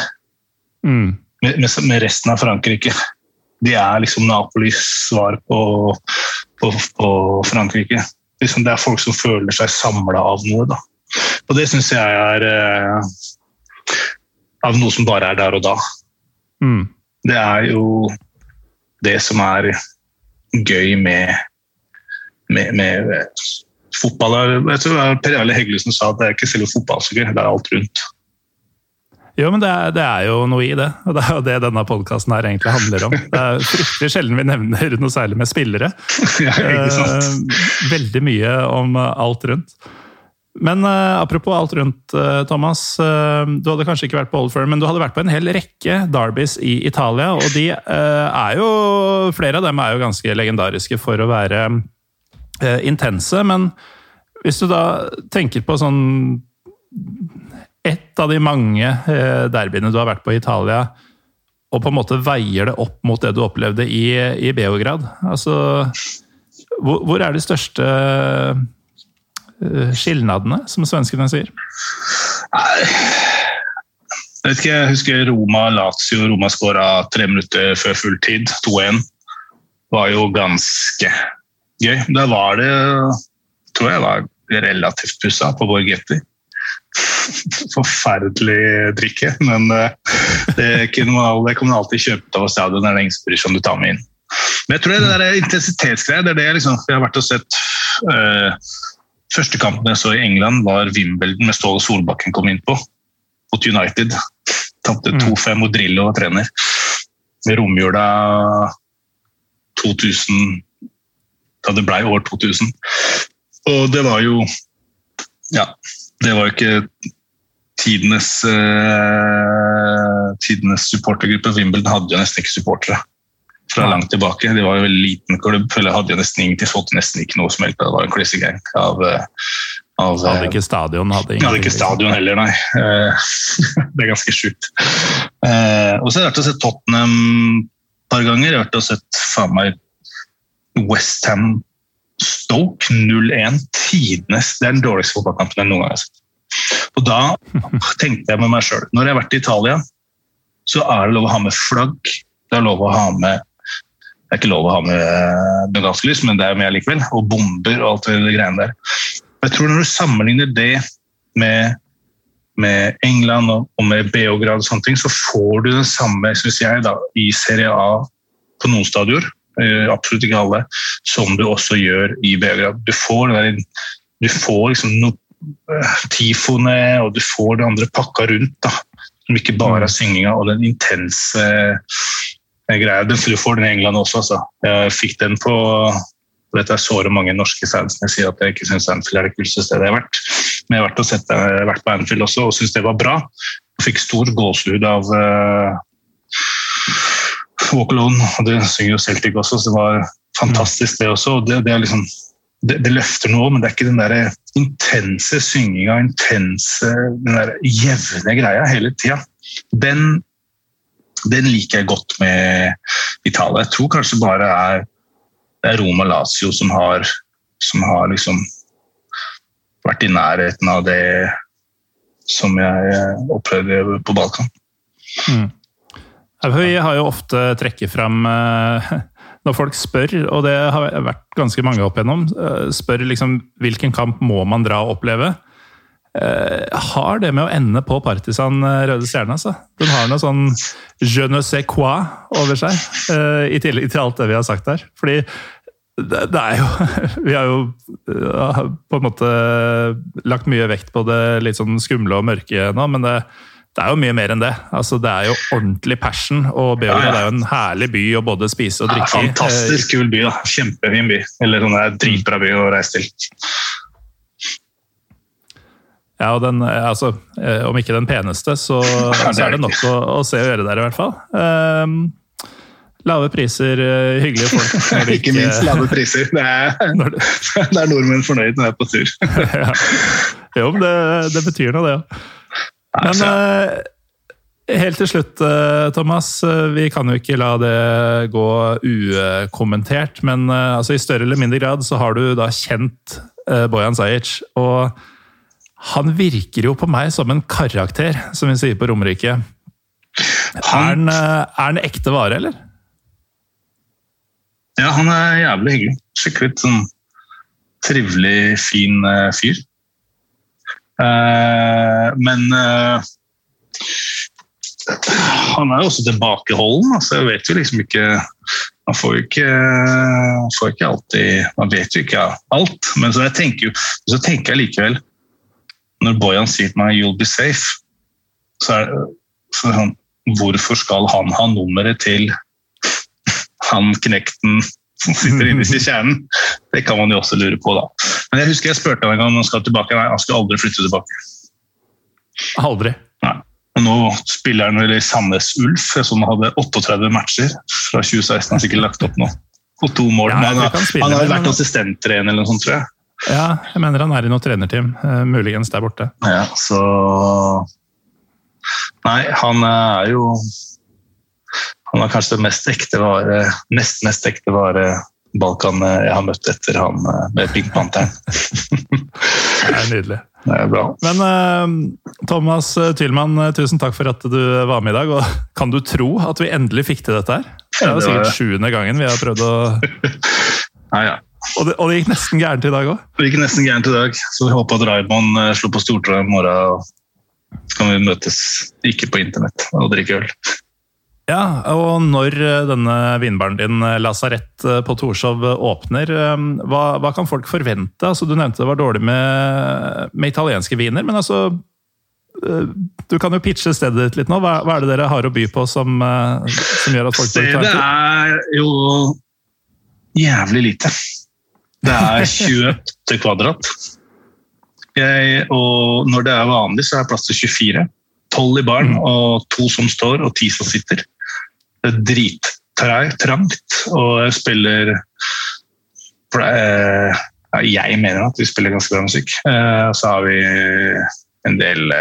Mm. med, med, med resten av Frankrike. De er liksom Napolis svar på, på, på Frankrike. Liksom, det er folk som føler seg samla av noe. Da. Og det syns jeg er eh, av noe som bare er der og da. Mm. Det er jo det som er gøy med, med, med fotball. Jeg tror det Per Jarle Heggelund som sa at det er ikke selve fotball som gøy, det er alt rundt. Jo, men det er, det er jo noe i det. Og det er jo det denne podkasten her egentlig handler om. Det er fryktelig sjelden vi nevner noe særlig med spillere. Ja, ikke sant? Eh, veldig mye om eh, alt rundt. Men uh, apropos alt rundt, uh, Thomas. Uh, du hadde kanskje ikke vært på Old Firm, men du hadde vært på en hel rekke derbys i Italia. Og de er jo Flere av dem er jo ganske legendariske for å være intense. Men hvis du da tenker på sånn ett av de mange derbyene du har vært på i Italia, og på en måte veier det opp mot det du opplevde i, i Beograd. Altså, hvor, hvor er de største skilnadene, som svenskene sier? Nei Jeg vet ikke, jeg husker Roma, Lazio. Roma skåra tre minutter før fulltid, 2-1. var jo ganske gøy. Da var det, tror jeg, var relativt pussa på Borgetti. Forferdelig drikke, men eh, det, kunne man, det kan man alltid kjøpe av stadion. Det er det ingen som du tar med inn. Men jeg tror det der intensitetsgreier, det er det liksom, jeg har vært og sett eh, Første kampen jeg så i England, var Wimbledon med Ståle Solbakken kom inn på. Mot United. Tapte 2-5 mot Drillo og trener. Med romjula 2000 Da det blei år 2000. Og det var jo Ja, det var jo ikke tidenes eh, tidenes supportergruppe. Wimbledon hadde jo nesten ikke supportere fra langt tilbake. De var jo en veldig liten klubb, eller hadde jo nesten ingenting, Fått nesten ikke noe som helst. Det var en klessegang av, eh, av Hadde ikke stadion, hadde hadde ikke stadion heller, nei. Eh, det er ganske sjukt. Eh, Og så har jeg vært og sett Tottenham et par ganger. Jeg har vært og sett faen meg Westham Stoke 0-1. Tidenes Det er den dårligste fotballkampen jeg noen gang har sett. Og da tenkte jeg med meg sjøl Når jeg har vært i Italia, så er det lov å ha med flagg. Det er lov å ha med Det er ikke lov å ha med bengalsk lys, men det er med likevel. Og bomber og alt det greiene der. Jeg tror når du sammenligner det med, med England og, og med Beograd, og sånne ting, så får du det samme synes jeg, da, i Serie A på noen stadioner, eh, absolutt ikke alle, som du også gjør i Beograd. Du får, der, du får liksom no, eh, tifoene, og du får det andre pakka rundt. da. Som ikke bare er synginga og den intense eh, greia. Den du får den i England også, altså. Jeg fikk den på og dette er såre mange norske fans jeg sier at jeg ikke syns Anfield er det kuleste stedet jeg har vært. Men jeg har vært, og sett, jeg har vært på Anfield også og syns det var bra. Jeg fikk stor gåsehud av uh, Walk Alone. Det synger jo Celtic også, så det var fantastisk det også. og det, det, liksom, det, det løfter noe, men det er ikke den der intense synginga, intense, den der jevne greia hele tida. Den, den liker jeg godt med Italia. Jeg tror kanskje bare er det er Roma Lazio som har, som har liksom vært i nærheten av det som jeg opplevde på Balkan. Mm. Høie har jo ofte trekket fram eh, når folk spør, og det har vært ganske mange opp igjennom, eh, spør liksom hvilken kamp må man dra og oppleve. Eh, har det med å ende på Partisan Røde Stjerne. Altså. Den har noe sånn je ne sais quoi over seg, i tillegg til alt det vi har sagt her. Fordi det, det, er jo Vi har jo på en måte lagt mye vekt på det litt sånn skumle og mørke nå, men det, det er jo mye mer enn det. Altså, det er jo ordentlig passion, og Beograd ja, ja. er jo en herlig by å både spise og drikke i. Ja, fantastisk kul by. da. Kjempefin by. Eller sånn der dritbra by å reise til. Ja, og den, altså, eh, Om ikke den peneste, så, så er det nok å, å, se og gjøre der, i hvert fall. Um, Lave priser, eh, hyggelige folk. Ikke, ikke minst lave priser. Det er, det, er nordmenn fornøyd når jeg er på tur. ja. Jo, men det, det betyr noe, det òg. Men uh, helt til slutt, Thomas. Vi kan jo ikke la det gå ukommentert. Men altså, i større eller mindre grad så har du da kjent Bojan Zajic. Og han virker jo på meg som en karakter, som vi sier på Romerike. Han, er han ekte vare, eller? Ja, han er jævlig hyggelig. Skikkelig sånn trivelig, fin uh, fyr. Uh, men uh, han er jo også tilbakeholden. Altså, jeg vet jo liksom ikke Man får jo ikke, får ikke alltid Man vet jo ikke alt. Men så, jeg tenker, så tenker jeg likevel Når Bojan sier til meg 'you'll be safe', så er, det sånn Hvorfor skal han ha nummeret til han knekten som sitter innerst i kjernen. Det kan man jo også lure på, da. Men jeg husker jeg spurte han en gang om han skal tilbake. Nei, han skal aldri flytte tilbake. Aldri? Nei. Og nå spiller han vel i Sandnes Ulf, som hadde 38 matcher fra 2016. Han har sikkert lagt opp nå. Og to mål. Ja, han, har, han har vært assistenttrener eller noe sånt, tror jeg. Ja, jeg mener han er i noe trenerteam. Uh, muligens der borte. Ja, så Nei, han er jo han var kanskje det mest ekte vare, nest mest ekte vare Balkan jeg har møtt etter han eh, med Pink Panther. det er nydelig. Det er bra. Men uh, Thomas Tylman, tusen takk for at du var med i dag. og Kan du tro at vi endelig fikk til dette her? Det er jo sikkert sjuende gangen vi har prøvd å ja, ja. Og det, og det, gikk nesten gærent i dag òg? Det gikk nesten gærent i dag. Så vi håper at Raymond uh, slår på stortrå i morgen. Så kan vi møtes, ikke på internett, og drikke øl. Ja, og når eh, denne vinbaren din, eh, Lasarett eh, på Torshov, åpner, hva, hva, kan folk forvente? Altså, du nevnte det var dårlig med, med, italienske viner, men altså Du kan jo pitche stedet ditt litt nå. Hva, hva er det dere har å by på som, som gjør at folk Stedet er jo jævlig lite. Det er 28 kvadrat. Jeg, og når det er vanlig, så er det plass til 24. 12 i baren, mm. og to som står, og ti som sitter drittrangt, og jeg spiller eh, Jeg mener at vi spiller ganske bra musikk. Eh, så har vi en del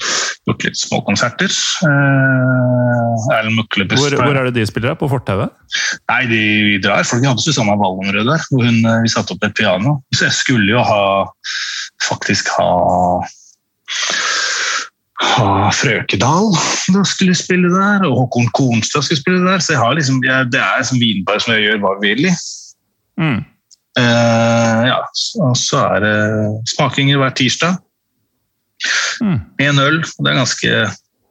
eh, gjort litt småkonserter. Erlend Mukle hvor, hvor er det de spiller? På fortauet? Nei, de, vi drar. Folk hadde Susanna Wallenrød der. hvor hun, Vi satte opp et piano. Så jeg skulle jo ha faktisk ha ha Frøkedal da skulle spille der, og Håkon Konstad skulle spille der. Så jeg har liksom, jeg, det er som vinbar som jeg gjør hva vi vil i. Mm. Uh, ja, og så er det smakinger hver tirsdag. Mm. En øl. Det er ganske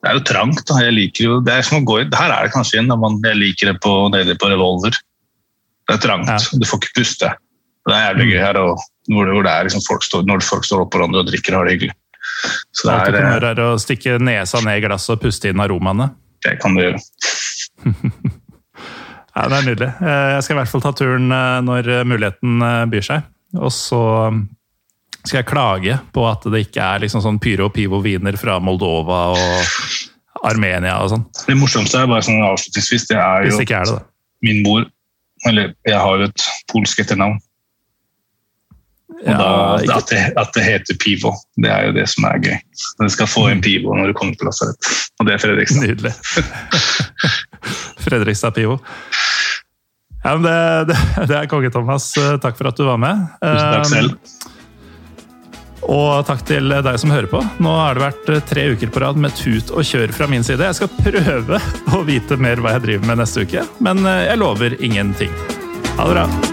det er jo trangt. Da. Jeg liker jo, det er som å gå, Her er det kanskje en, man, jeg liker det på, nede på Revolver. Det er trangt. Ja. Du får ikke puste. Det er jævlig gøy her, og hvor det, hvor det er liksom folk står, når folk står oppå hverandre og drikker, har det hyggelig. Så det er, gjøre, er å stikke nesa ned i glasset og puste inn aromaene. det kan du gjøre. Ja, det er nydelig. Eh, Jeg skal i hvert fall ta turen eh, når muligheten eh, byr seg. Og så mm, skal jeg klage på at det ikke er liksom sånn pyro pivo viner fra Moldova og Armenia og sånn. Det morsomste er bare sånn avslutningsvis, det er Hvis jo det ikke er det, da. min mor Eller jeg har jo et polsk etternavn. Og Ja, da, at, det, at det heter Pivo, det er jo det som er gøy. Du skal få en Pivo når du kommer på lasarett. Og det er Fredrikstad. Nydelig. Fredrikstad Pivo. Ja, men det, det, det er konge, Thomas. Takk for at du var med. Tusen takk Eh, selv. Og takk til deg som hører på. Nå har det vært eh, tre uker på rad med tut og kjør fra min side. Jeg skal prøve å vite mer hva jeg driver med neste uke, men eh, jeg lover ingenting. Ha det bra.